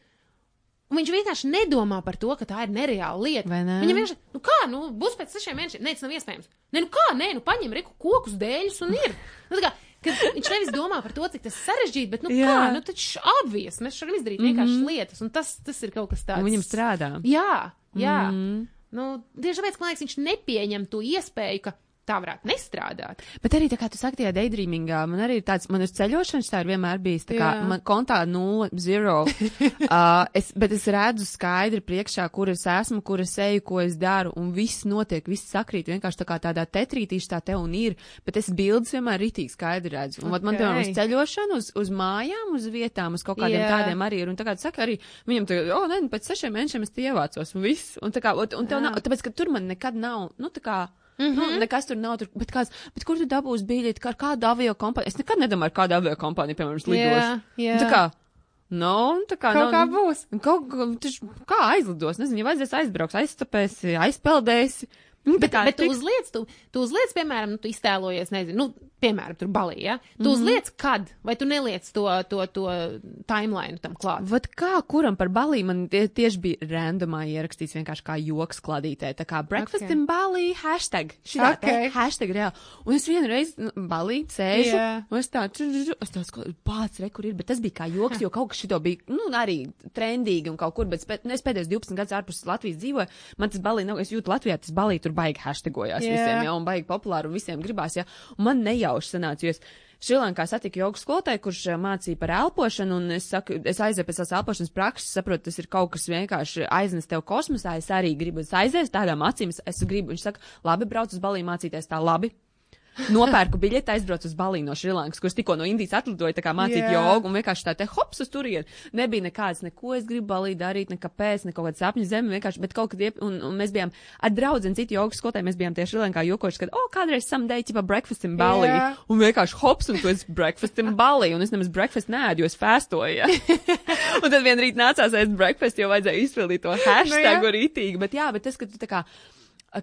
Un viņš vienkārši nedomā par to, ka tā ir nereāla lieta. Ne? Viņam vienkārši, nu kā, nu, būs pēc sešiem mēnešiem, nē, tas nav iespējams. Nē, nu kā, nē, nu paņem reku kokus dēļus un ir. Nu, kā, Kad viņš nevis domā par to, cik tas sarežģīti, bet, nu, Jā. kā, nu, taču obvies, mēs varam izdarīt vienkāršas mm -hmm. lietas, un tas, tas ir kaut kas tāds. Un viņam strādā. Jā, jā. Mm -hmm. Nu, tieši tāpēc, man liekas, viņš nepieņem to iespēju, ka tā varētu nestrādāt. Bet arī kā tu saki, tajā daydreamingā, man arī tāds, man uz ceļošanas tā ir vienmēr bijis, tā kā Jā. man kontā nulle, zero. uh, es, bet es redzu skaidri priekšā, kur es esmu, kur es eju, ko es daru, un viss notiek, viss sakrīt, vienkārši tā kā tādā tetrītīši tā te un ir, bet es bildes vienmēr ritīgi skaidri redzu. Un okay. man, piemēram, uz ceļošanu, uz, uz mājām, uz vietām, uz kaut kādiem yeah. tādiem arī ir, un tā kā tu saki arī, viņam tagad, o, oh, nē, pēc sešiem mēnešiem es tie ievācos, un viss, un tā kā, un, un tev nav, tāpēc, ka tur man nekad nav, nu tā kā, Mm -hmm. nu, nekas tur nav. Tur, bet, kāds, bet kur tu dabūsi biļeti? Kā, kādu avio kompāniju? Es nekad nedomāju, kādu avio kompāniju, piemēram, lidos. Yeah, yeah. Tā kā, nu, tā kā, kaut nu, kā būs. Kaut, taču, kā aizlidos? Nezinu, ja vajadzēs aizbrauks, aizstapēsi, aizpeldēsi. Nu, bet, bet tu uzliec, tu, tu uzliec, piemēram, nu, tu iztēlojies, nezinu, nu, piemēram, tur balī, ja? Tu mm -hmm. uzliec kad, vai tu neliec to, to, to timeline tam klāt? Vat kā, kuram par balī man tie, tieši bija randomā ierakstīts vienkārši kā joks kladītē, tā kā breakfast okay. in balī, hashtag, šitā okay. te, hashtag reāli. Un es vienreiz nu, balī sēžu, yeah. un es tā, es tāds, pāc, re, kur ir, bet tas bija kā joks, jo kaut kas šito bija, nu, arī trendīgi un kaut kur, bet spē, nu, es pēdējos 12 gadus ārpus Latvijas dzīvoju, man tas balī nav, es jūtu Latvijā, tas balī tur baigi hashtagojās yeah. visiem, ja, un baigi populāri un visiem gribās, ja, un man nejau nejauši sanāca, jo es Šrilankā satiku jogas skolotāju, kurš eh, mācīja par elpošanu, un es saku, es aizēju pēc tās elpošanas prakses, saprotu, tas ir kaut kas vienkārši aiznes tev kosmosā, es arī gribu, es aizēju tādām acīm, es, es gribu, viņš saka, labi, brauc uz balī mācīties tā labi, nopērku biļeti, aizbraucu uz Baliju no Šrilankas, kurš tikko no Indijas atlidoja, tā kā mācīt yeah. jogu, un vienkārši tā te hops uz turieni. Nebija nekāds, neko es gribu Baliju darīt, nekāpēc, ne kaut kāda sapņu zeme, vienkārši, bet kaut kad, iep, un, un mēs bijām ar draudzi citu jogu skolotāju, mēs bijām tieši Šrilankā jokoši, ka, o, oh, kādreiz someday, tipa breakfast in Bali, yeah. un vienkārši hops, un tu esi breakfast in Bali, un es nemaz breakfast nēdu, jo es festoju. Ja? un tad vien rīt nācās ēst breakfast, jo vajadzēja izpildīt to hashtagu no, jā. rītīgi, bet jā, bet tas, ka tu tā kā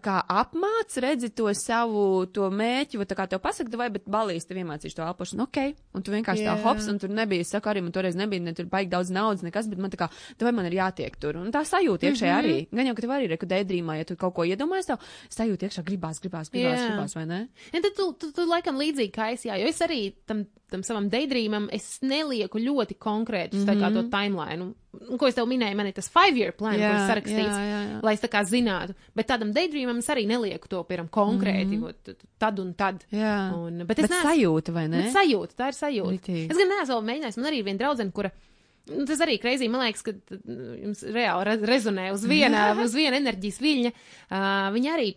kā apmāc, redzi to savu, to mēķi, vai tā kā tev pasaka, vai, bet balīs tev iemācīšu to elpošanu, ok, un tu vienkārši yeah. tā hops, un tur nebija, saku arī, man toreiz nebija, ne tur baigi daudz naudas, nekas, bet man tā kā, vai man ir jātiek tur, un tā sajūta iekšē mm -hmm. arī, gan jau, ka tev arī, reku, daydreamā, ja tu kaut ko iedomājies, tev sajūta iekšā gribās, gribās, gribās, yeah. gribās, vai ne? Un tad tu, tu, tu, tu laikam līdzīgi kā es, jā, jo es arī tam tam savam daydreamam es nelieku ļoti konkrētus, mm -hmm. tā kā to mhm. timeline. Un, ko es tev minēju, man ir tas five year plan, jā, kurš sarakstīts, jā, jā, jā. lai es tā kā zinātu. Bet tādam daydreamam es arī nelieku to, piemēram, konkrēti, mm -hmm. tad un tad. Jā. Un, bet es bet neesmu, sajūta, vai ne? Sajūta, tā ir sajūta. Ritīgi. Es gan neesmu mēģinājis, man arī ir viena draudzene, kura. Nu, tas arī kreizī, man liekas, ka jums reāli rezonē uz viena, uz viena enerģijas viļņa. Uh, viņa arī,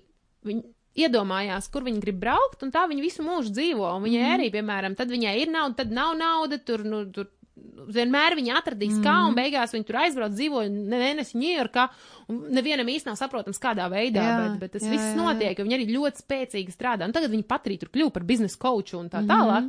viņa, iedomājās, kur viņi grib braukt, un tā viņi visu mūžu dzīvo. Un viņai mm. arī, piemēram, tad viņai ir nauda, tad nav nauda, tur, nu, tur vienmēr viņi atradīs, mm. kā, un mhm. beigās viņi tur aizbrauc, dzīvoja mēnesi Ņujorkā, un nevienam īsti nav saprotams, kādā veidā, jā, bet, bet tas jā, viss jā, notiek, jo viņi arī ļoti spēcīgi strādā. Un tagad viņi pat arī tur kļuva par biznesa coachu un tā mm. tālāk.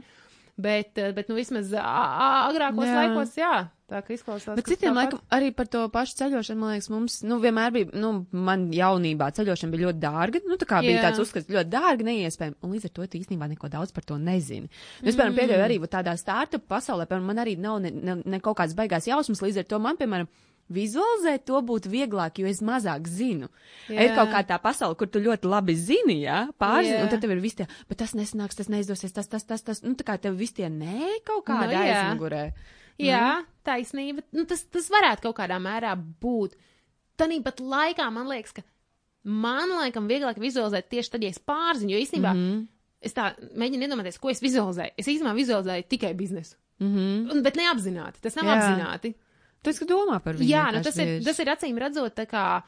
Bet, bet, nu, vismaz agrākos jā. laikos, jā, Tā kā izklausās. Bet citiem laikam arī par to pašu ceļošanu, man liekas, mums, nu, vienmēr bija, nu, man jaunībā ceļošana bija ļoti dārga. Nu, tā kā bija yeah. tāds uzskats ļoti dārga, neiespējami. Un līdz ar to tu īstenībā neko daudz par to nezini. Nu, es, piemēram, mm. pieļauju arī tādā startup pasaulē, piemēram, man arī nav ne, ne, ne kaut kāds baigās jausmas, līdz ar to man, piemēram, vizualizēt to būtu vieglāk, jo es mazāk zinu. Jā. Ir kaut kā tā pasaule, kur tu ļoti labi zini, jā, pārzini, un tad tev ir visi tie, bet tas nesanāks, tas neizdosies, tas, tas, tas, tas, nu tā kā tev visi tie nē kaut kādā no, aizmugurē. Jā, mm. taisnība. Nu, tas, tas varētu kaut kādā mērā būt. Tanīpat laikā man liekas, ka man laikam vieglāk vizualizēt tieši tad, ja es pārziņu, jo īstenībā mm -hmm. es tā mēģinu iedomāties, ko es vizualizēju. Es īstenībā vizualizēju tikai biznesu. Mm -hmm. Bet neapzināti. Tas nav Jā. apzināti. Tas, ka domā par viņu. Jā, nu, tas, ir, tas ir acīm redzot tā kā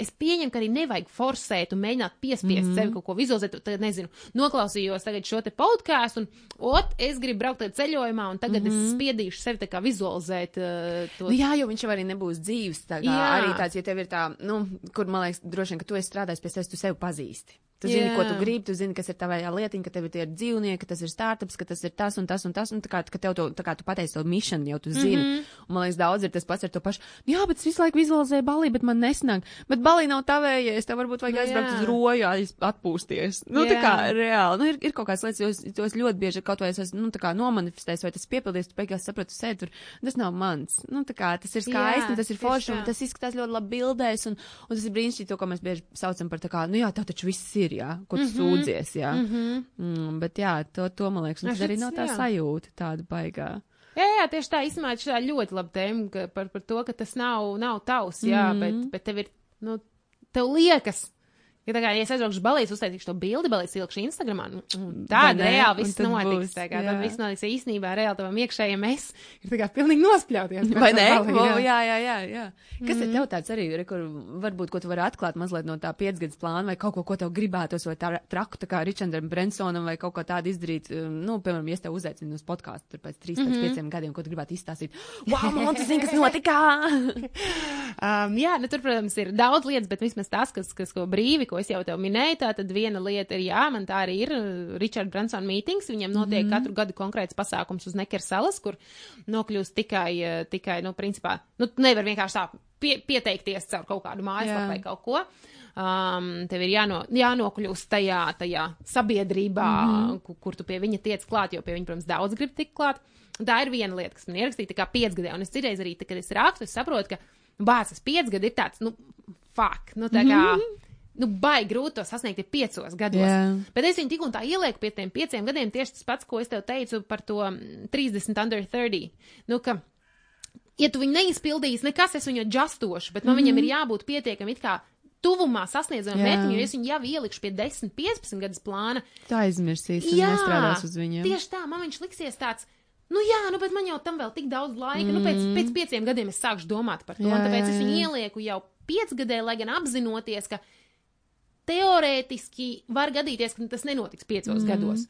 Es pieņemu, ka arī nevajag forsēt un mēģināt piespiest mm. sevi kaut ko vizualizēt. Tagad, nezinu, noklausījos tagad šo te podkāstu, un ot, es gribu braukt tādā ceļojumā, un tagad mm -hmm. es mhm. spiedīšu sevi tā kā vizualizēt uh, to. Nu, jā, jo viņš jau arī nebūs dzīves. Tā kā arī tāds, ja tev ir tā, nu, kur man liekas, droši vien, ka tu esi strādājis pie sevis, tu sevi pazīsti. Tu zini, yeah. ko tu gribi, tu zini, kas ir tavā lietiņa, ka tev ir dzīvnieki, ka tas ir startups, ka tas ir tas un tas un tas, un tā kā, ka tev to, tā kā tu pateici to misiju, jau tu zini. Mm -hmm. Un, man liekas, daudz ir tas pats ar to pašu. Jā, bet es visu laiku vizualizēju balī, bet man nesnāk. Bet balī nav tavējies, tev varbūt vajag nu, aizbraukt uz roju, atpūsties. Nu, yeah. tā kā reāli, nu, ir, ir kaut kādas lietas, jo es, to es ļoti bieži kaut vai es esmu, nu, tā kā nomanifestējis, vai tas piepildīs, tu beigās sapratu, sēd tur, tas nav mans. Nu, tā kā tas ir skaisti, yeah, tas ir forši, un tas izskatās ļoti labi bildēs, un, un tas ir brīnišķīgi to, ko mēs bieži saucam par tā kā, nu jā, tā taču viss ir, jā, ko tu mm -hmm sūdzies, jā. Mm -hmm. mm, bet jā, to, to man liekas, tas arī nav tā jā. sajūta tāda baigā. Jā, jā, tieši tā īstenībā šī ļoti laba tēma par, par to, ka tas nav, nav tavs, jā, mm -hmm. bet, bet tev ir, nu, tev liekas, Ja, kā, ja es aizbraukšu balīs, uztaisīšu to bildi, balīs ilgšu Instagramā, nu, tāda reāli viss notiks. Būs, tā kā tad viss notiks īstenībā reāli tavam iekšējiem es ir tā kā pilnīgi nospļauties. Vai ne? Balī, jā. O, jā, jā, jā, jā. Kas mm ir tev tāds arī, re, kur varbūt, ko tu vari atklāt mazliet no tā piecgads plāna vai kaut ko, ko tev gribētos, vai tā traku, tā kā Richardam Brensonam vai kaut ko tādu izdarīt, um, nu, piemēram, ja es tev uzaicinu uz podkāstu tur pēc trīs, mm -hmm. gadiem, ko tu gribētu izstāstīt. Wow, man tu zini, kas notika! um, jā, nu tur, protams, ir daudz lietas, bet vismaz tas, kas, kas ko brīvi, ko es jau tev minēju, tā tad viena lieta ir, jā, man tā arī ir Richard Branson mītings, viņam notiek mm -hmm. katru gadu konkrēts pasākums uz Neker salas, kur nokļūst tikai, eh, tikai, nu, principā, nu, nevar vienkārši tā pie, pieteikties caur kaut kādu mājaslapu vai kaut ko. Um, tev ir jāno, jānokļūst tajā, tajā sabiedrībā, mm -hmm. kur, kur tu pie viņa tiec klāt, jo pie viņa, protams, daudz grib tikt klāt. Tā ir viena lieta, kas man ierakstīta kā piecgadē, un es citreiz arī, kad es rakstu, es saprotu, ka bāzes piecgadi ir tāds, nu, fuck, nu, tā kā. Mm -hmm nu, baigi grūti to sasniegt ir piecos gados. Yeah. Bet es viņu tik un tā ielieku pie tiem pieciem gadiem tieši tas pats, ko es tev teicu par to 30 under 30. Nu, ka, ja tu viņu neizpildīsi, nekas es viņu adjustošu, bet man mm -hmm. viņam ir jābūt pietiekami it kā tuvumā sasniedzamam mērķim, jo es viņu jau ielikšu pie 10, 15 gadus plāna. Tā aizmirsīs, un nestrādās uz viņiem. Tieši tā, man viņš liksies tāds. Nu, jā, nu, bet man jau tam vēl tik daudz laika. Mm. Nu, pēc, pēc mhm. pieciem gadiem es sākšu domāt par to. Jā, tāpēc jā, jā. es viņu ielieku jau piecgadē, lai gan apzinoties, ka teorētiski var gadīties, ka tas nenotiks piecos mm gados.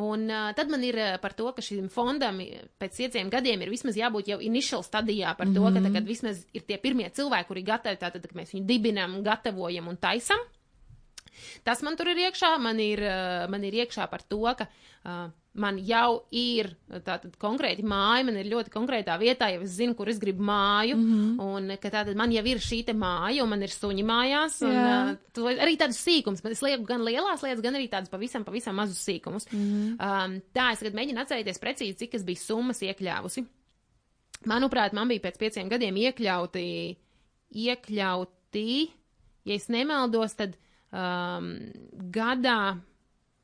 Un uh, tad man ir par to, ka šim fondam pēc pieciem gadiem ir vismaz jābūt jau initial stadijā par to, mm -hmm. ka tagad vismaz ir tie pirmie cilvēki, kuri gatavi, tātad, ka mēs viņu dibinam, gatavojam un taisam. Tas man tur ir iekšā, man ir, man ir iekšā par to, ka uh, man jau ir tātad konkrēti māja, man ir ļoti konkrētā vietā, jau es zinu, kur es gribu māju, mm -hmm. un ka tātad man jau ir šī māja, un man ir suņi mājās, un uh, to, arī tādus sīkums, bet es lieku gan lielās lietas, gan arī tādus pavisam, pavisam mazus sīkumus. Mm -hmm. um, tā, es tagad mēģinu atcerēties precīzi, cik es biju summas iekļāvusi. Manuprāt, man bija pēc pieciem gadiem iekļauti, iekļauti, ja es nemaldos, tad um, gadā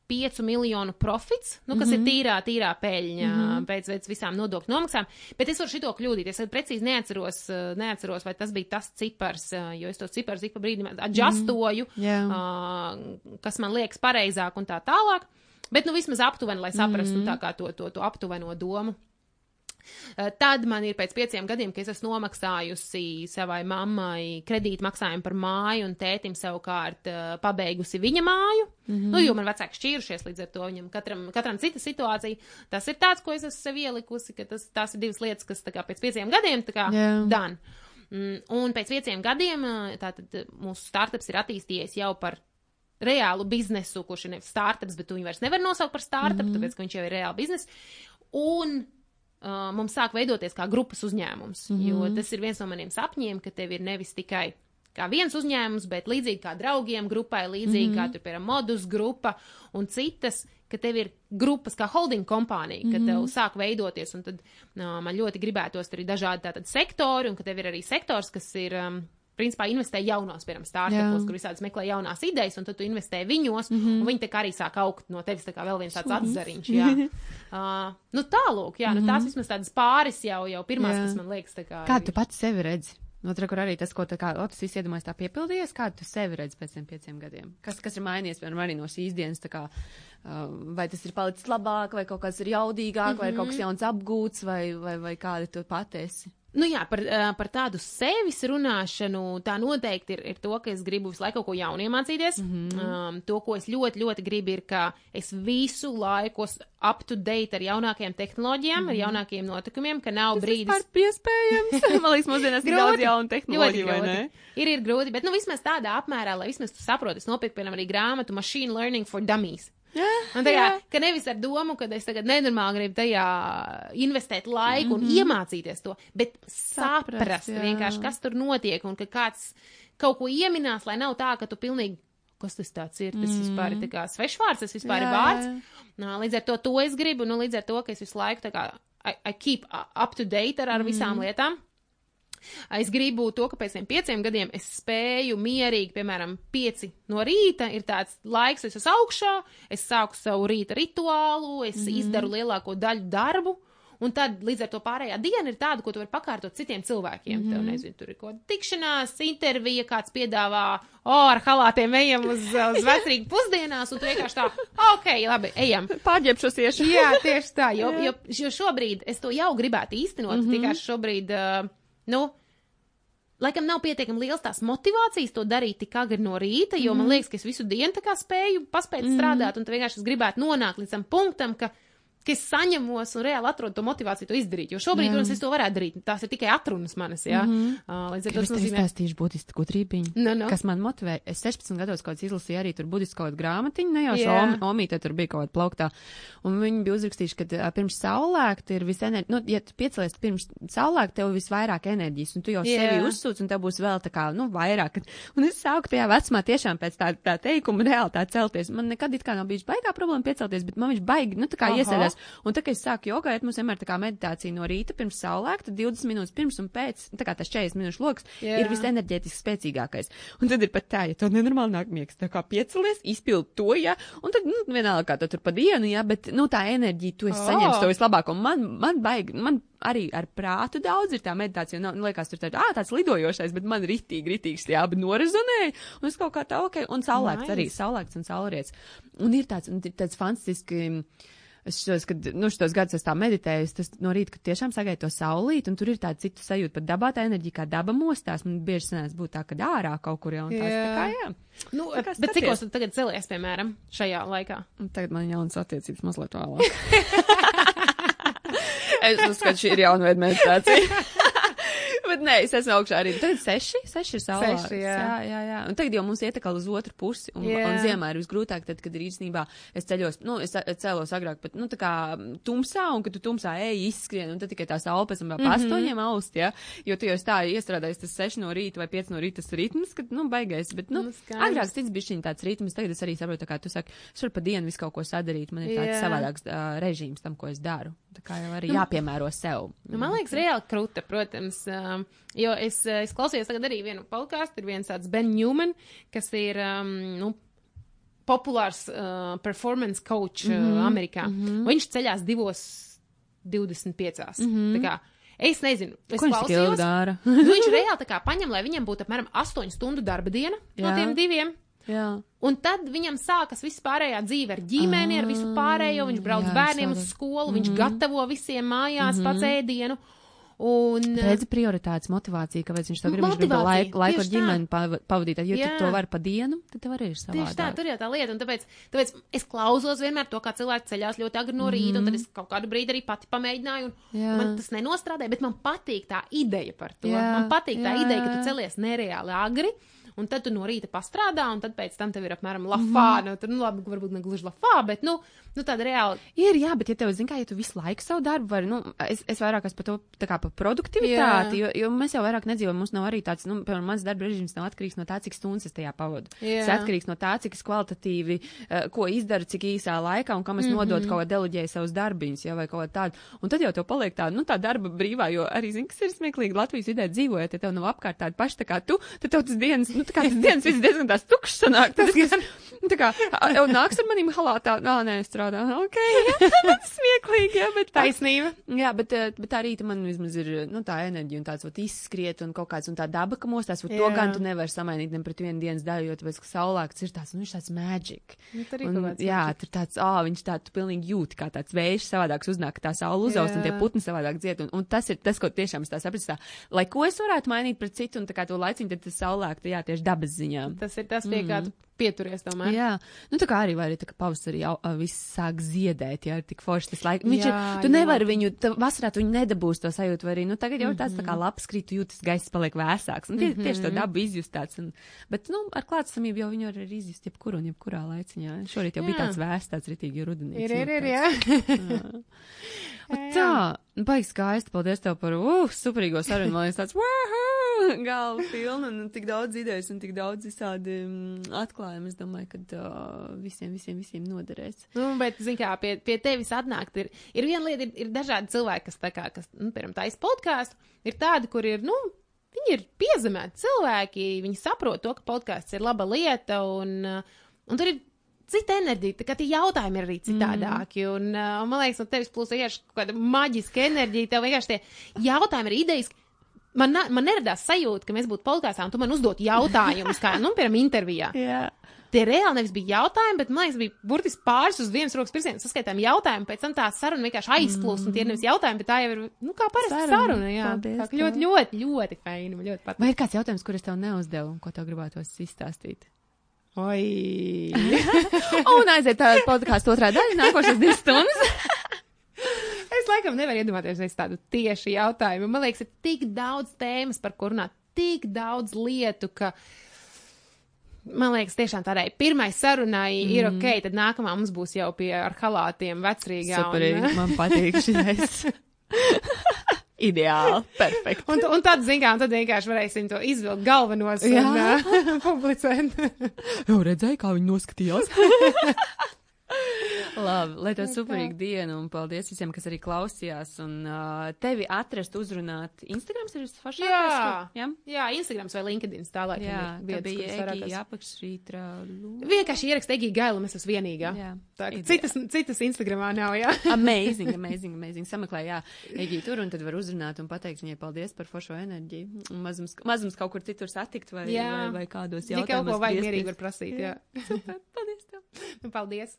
5 miljonu profits, nu, kas mm -hmm. ir mhm. tīrā, tīrā peļņa mm -hmm. pēc, pēc visām nodokļu nomaksām. Bet es varu šito kļūdīties. Es precīzi neatceros, eh, neatceros, vai tas bija tas cipars, eh, jo es to ciparu ik pa brīdim adjustoju, mm -hmm. yeah. uh, kas man liekas pareizāk un tā tālāk. Bet, nu, vismaz aptuveni, lai saprastu mm -hmm. tā kā to, to, to aptuveno domu. Eh, tad man ir pēc pieciem gadiem, ka es esmu nomaksājusi savai mammai kredītu maksājumu par māju, un tētim savukārt uh, pabeigusi viņa māju. Mm -hmm. Nu, jo man vecāki šķīrušies līdz ar to, viņam katram, katram cita situācija. Tas ir tāds, ko es esmu sev ielikusi, ka tas, tās ir divas lietas, kas kā pēc pieciem gadiem kā yeah. dan. Mm, un pēc pieciem gadiem eh, tātad mūsu startups ir attīstījies jau par reālu biznesu, kurš ir nevis startups, bet viņu vairs nevar nosaukt par startup, mm -hmm. tāpēc, ka viņš jau ir reāli biznes. Un uh, mums sāk veidoties kā grupas uzņēmums. Mm -hmm. Jo tas ir viens no maniem sapņiem, ka tev ir nevis tikai kā viens uzņēmums, bet līdzīgi kā draugiem grupai, līdzīgi mm -hmm. kā tur, piemēram, modus grupa un citas, ka tev ir grupas kā holding kompānija, ka mm -hmm. tev sāk veidoties, un tad uh, man ļoti gribētos tur ir dažādi tātad sektori, un ka tev ir arī sektors, kas ir. Um, principā investē jaunos, piemēram, startupos, kur visādas meklē jaunās idejas, un tad tu investē viņos, mm -hmm. un viņi tā kā arī sāk augt no tevis, tā kā vēl viens tāds atzariņš, jā. uh, nu tālūk, jā, mm -hmm. nu tās mhm. vismaz tādas pāris jau, jau pirmās, jā. kas man liekas, tā kā. Kā tu pats sevi redzi? Nu, tur, kur arī tas, ko tā kā Otis iedomājas, tā piepildījies, kā tu sevi redzi pēc tiem pieciem gadiem? Kas, kas ir mainījies, piemēram, arī no šīs dienas, tā kā, uh, vai tas ir palicis labāk, vai kaut kas ir jaudīgāk, mm -hmm. vai kaut kas jauns apgūts, vai, vai, vai kādi tu patiesi? Nu jā, par, par tādu sevis runāšanu, tā noteikti ir, ir to, ka es gribu visu laiku kaut ko jaunu iemācīties. Mm -hmm. um, to, ko es ļoti, ļoti gribu, ir, ka es visu laiku up to date ar jaunākajām tehnoloģijām, mm -hmm. ar mhm. jaunākajiem notikumiem, ka nav Tas brīdis. Tas ir iespējams. Man liekas, mūsdienās ir daudz jaunu tehnoloģiju, vai ne? Ir, ir grūti, bet nu vismaz tādā apmērā, lai vismaz tu saproti, es nopirku, piemēram, arī grāmatu Machine Learning for Dummies. Un tā kā, ka nevis ar domu, ka es tagad nenormāli gribu tajā investēt laiku mm -hmm. un mhm. iemācīties to, bet saprast, saprast vienkārši, kas tur notiek un ka kāds kaut ko ieminās, lai nav tā, ka tu pilnīgi kas tas tāds ir. Tas mm. vispār ir kā svešvārds, tas vispār jā, ir vārds. Nā, līdz ar to to es gribu, nu līdz ar to, ka es visu laiku tā kā I, I keep up to date ar, ar mm. visām lietām. Es gribu to, ka pēc tiem pieciem gadiem es spēju mierīgi, piemēram, pieci no rīta ir tāds laiks, es esmu augšā, es sāku savu rīta rituālu, es mm izdaru lielāko daļu darbu. Un tad līdz ar to pārējā diena ir tāda, ko tu vari pakārtot citiem cilvēkiem. Mm. Tev, mhm. nezinu, tur ir kaut kāda tikšanās, intervija, kāds piedāvā, o, oh, ar halātiem ejam uz, uz vecrīgu pusdienās, un tu vienkārši tā, ok, labi, ejam. Pārģērbšos iešu. Jā, tieši tā, jo, jo, jo šobrīd es to jau gribētu īstenot, mm -hmm. tikai šobrīd. Uh, nu, Laikam nav pietiekami liels tās motivācijas to darīt tik agri no rīta, jo mm. man liekas, ka es visu dienu tā kā spēju paspēt mm. strādāt, un tu vienkārši gribētu nonākt līdz tam punktam, ka ka es saņemos un reāli atrodu to motivāciju to izdarīt. Jo šobrīd, protams, es to varētu darīt. Tās ir tikai atrunas manas, jā. Mm -hmm. uh, līdz ar to es nozīmē... izstāstīšu būtisku gudrībiņu, no, no. kas man motivē. Es 16 gados kaut kāds izlasīju arī tur budisku kaut grāmatiņu, ne jau yeah. omīte tur bija kaut kāda plauktā. Un viņi bija uzrakstījuši, ka uh, pirms saulēkta ir visenerģija, nu, ja tu piecelies pirms saulēkta, tev visvairāk enerģijas, un tu jau yeah. sevi uzsūc, un tev būs vēl tā kā, nu, vairāk. Un es sāku tajā vecumā tiešām pēc tā, tā teikuma reāli tā celties. Man nekad it kā nav bijis baigā problēma piecelties, bet man viņš baigi, nu, tā kā iesēdās. Un tā kā es sāku jogāt, mums vienmēr tā kā meditācija no rīta pirms saulēkta, 20 minūtes pirms un pēc, tā kā tas 40 minūšu loks Jā. ir visenerģētiski spēcīgākais. Un tad ir pat tā, ja tev nenormāli nāk miegs, tā kā piecelies, izpild to, jā, un tad, nu, vienalga kā tu tur pa dienu, jā, bet, nu, tā enerģija, tu esi oh. saņēmis to vislabāko. Man, man baigi, man arī ar prātu daudz ir tā meditācija. Nav, nu, liekas, tur tā, ah, tāds lidojošais, bet man ritīgi, ritīgi tie abi norezonēja. Un es kaut kā tā, ok, un saulēkts nice. arī, saulēkts un saulriets. Un ir tāds, un ir tāds fantastiski. Es šos, kad, nu, šos gadus es tā meditēju, tas no rīta, kad tiešām sagaidu to saulīt, un tur ir tāda citu sajūta par dabā, tā enerģija, kā daba mostās. Man bieži sanās būt tā, ka ārā kaut kur jau un tās tā kā, jā. Nu, tā kā bet cikos tu tagad celies, piemēram, šajā laikā? Un tagad man jaunas attiecības mazliet vēlāk. es uzskatu, šī ir jauna veida meditācija. Bet nē, es esmu augšā arī. Tagad seši, seši ir saulē. Seši, jā. jā, jā, jā. Un tagad jau mums iet atkal uz otru pusi. Un, Jā. un ziemā ir visgrūtāk, tad, kad ir īstenībā es ceļos, nu, es cēlos agrāk, bet, nu, tā kā tumsā, un kad tu tumsā ej, izskrien, un tad tikai tā saule pēc tam vēl Mhm. pa astoņiem aust, jā. Jo tu jau tā iestrādājis tas seši no rīta vai pieci no rīta tas ritms, kad, nu, baigais. Bet, nu, Nu, agrāk cits bišķiņ tāds ritms, tagad es arī saprotu, kā tu saki, es varu pa dienu visu kaut ko sadarīt, man ir tāds savādāks uh, režīms tam, ko es daru. Tā kā jau arī jāpiemēro sev. Nu, man liekas, reāli krūta, protams, um, jo es, uh, es klausījos tagad arī vienu podkāstu, ir viens tāds Ben Newman, kas ir, um, nu, populārs uh, performance coach mm Mhm, -hmm. uh, Amerikā. Mm -hmm. Viņš ceļās divos 25. Mm -hmm. Tā kā, es nezinu, es Ko viņš dara? nu, viņš reāli tā kā paņem, lai viņam būtu apmēram 8 stundu darba diena no Jā. tiem diviem. Jā. Un tad viņam sākas viss pārējā dzīve ar ģimeni, ar visu pārējo. Viņš brauc jā, bērniem uz savādāk. skolu, viņš gatavo visiem mājās pats ēdienu. Un, Redzi prioritātes, motivācija, kāpēc viņš to grib. Viņš grib laiku, laiku ar ģimeni pav- pavadīt. Jo tu to var pa dienu, tad tev arī ir Tieši tā, savādāk. tur jau tā lieta. Un tāpēc, tāpēc es klausos vienmēr to, kā cilvēki ceļās ļoti agri no rīta, mm -hmm. un tad es kaut kādu brīdi arī pati pamēģināju. Un Mhm. Jā. man tas nenostrādāja, bet man patīk tā ideja par to. Jā, Man patīk tā jā, ideja, ka tu celies nereāli agri. Un tad tu no rīta pastrādā, un tad pēc tam tev ir apmēram Mhm. lafā. Mm nu, tur, nu, labi, varbūt ne gluži lafā, bet, nu, nu tāda reāli. Ir, jā, bet, ja tev, zin kā, ja tu visu laiku savu darbu vari, nu, es, es vairāk esmu par to, tā kā par produktivitāti, jo, jo mēs jau vairāk nedzīvojam, mums nav arī tāds, nu, piemēram, mans darba režīms nav atkarīgs no tā, cik stundas es tajā pavadu. Jā. Tas atkarīgs no tā, cik es kvalitatīvi, uh, ko izdaru, cik īsā laikā un kam es mm -hmm. nododu kaut ko deleģēju savus darbiņus, jā, vai kaut ko tādu. Un tad jau tev paliek tā, nu, tā darba brīvā, jo arī, zin, kas ir smieklīgi Latvijas vidē dzīvojot, ja tev nav apkārt tādi paši tā kā tu, tad tev tas dienas, nu, tā kā tas dienas viss diezgan tās tukšs sanāk. Es, nu, tā kā, jau nāks ar manīm halātā, nā, nē, es strādāju, ok, jā, tas smieklīgi, jā, bet tā. Taisnība. Jā, bet, eh, bet tā rīta man vismaz ir nu, tā enerģija un tāds ot, izskriet un kaut kāds un tā daba, ka mostās, un to Jā. gan tu nevari samainīt ne pret vienu dienas daļu, jo tāpēc, ka saulēkts ir tāds, nu, viņš tāds magic. Nu, ir Un, jā, tur tāds, ā, viņš tā, tu pilnīgi jūti, kā tāds vējš savādāks uznāk, tā saule uzaust un tie putni savādāk dzied. Un, un tas ir tas, ko tiešām es tā sapratu, tā, lai ko es varētu mainīt pret citu, un tā kā to laiciņu, tad tas saulēkt, jā, tieši dabas ziņā. Tas ir tas, pie kā tu pieturies tomēr. Jā, nu tā kā arī var arī tā, ka pavasarī jau viss sāk ziedēt, jā, ir tik forši tas laiks. Viņš Jā, ir, tu ļoti. nevari viņu, tu, vasarā tu viņu nedabūsi to sajūtu, vai arī, nu tagad jau ir tāds tā Mhm. kā labs krīt, jūtas gaiss paliek vēsāks. Un tie, tieši to dabu izjust tāds. Un, bet, nu, ar klātsamību jau viņu var arī izjust jebkur un jebkurā laiciņā. Šorīt jau bija Jā. tāds vēsts, tāds ritīgi rudenīgs. Ir, ir, ir, jā. Un tā, nu, baigi skaisti, paldies tev par, uh, superīgo sarunu, man liekas tāds, wahoo, galva pilna un tik daudz idejas un tik daudz visādi mm, atklājumi. Es domāju, ka uh, visiem, visiem, visiem noderēs. Nu, bet, zin kā, pie, pie tevis atnākt ir, ir viena lieta, ir, ir dažādi cilvēki, kas tā kā, kas, nu, piemēram, taisa podkāstu, ir tādi, kur ir, nu, viņi ir piezemēti cilvēki, viņi saprot to, ka podkāsts ir laba lieta, un, un tur ir cita enerģija, tā kā tie jautājumi ir arī citādāki, un, uh, man liekas, no tevis plūst vienkārši kāda maģiska enerģija, tev vienkārši tie jautājumi ir idejas, Man, man neradās sajūta, ka mēs būtu podkāstā, un tu man uzdot jautājumus, kā, nu, piemēram, intervijā. Jā. Tie reāli nevis bija jautājumi, bet man liekas, bija burtiski pāris uz vienas rokas pirkstiem saskaitām jautājumu, pēc tam tā saruna vienkārši aizplūst, mm. un tie nevis jautājumi, bet tā jau ir, nu, kā parasti Saruna. saruna, jā. Paldies Tā kā ļoti, ļoti, ļoti feini, man ļoti patīk. Vai ir kāds jautājums, kurus tev neuzdevu un ko tev gribētos izstāstīt? Oi! un aiziet tā podkāstu otrā daļa, nākošais divas stundas. es laikam nevaru iedomāties es tādu tieši jautājumu. Man liekas, ir tik daudz tēmas, par kur runāt, tik daudz lietu, ka. Man liekas, tiešām tādai pirmai sarunai mm. ir ok, tad nākamā mums būs jau pie ar halātiem vecrīgā. Superīgi, man patīk šis. Ideāli, perfekti. Un, un tad, zin kā, un tad vienkārši varēsim to izvilkt galvenos Jā. un uh, publicēt. Jau redzēju, kā viņi noskatījās. Labi, lai tev superīga diena un paldies visiem, kas arī klausījās. Un uh, tevi atrast, uzrunāt. Instagrams ir foršākais. Jā. kur- Jā, Jā, Instagrams vai LinkedIn tā lai jā tā bija Egija apakšrītra. Vienkārši ierakst Egija Gailu, mēs esam vienīgā. Jā. Tā, citas, citas Instagramā nav, jā. Amazing, amazing, amazing. Sameklē, jā, Egija tur un tad var uzrunāt un pateikt viņai paldies par foršo enerģiju. Un mazums, mazums kaut kur citur satikt vai, Jā. vai, vai kādos Ja kaut ko jautājumos. vajag mierīgi var prasīt, jā. Super, paldies tev. Nu, paldies.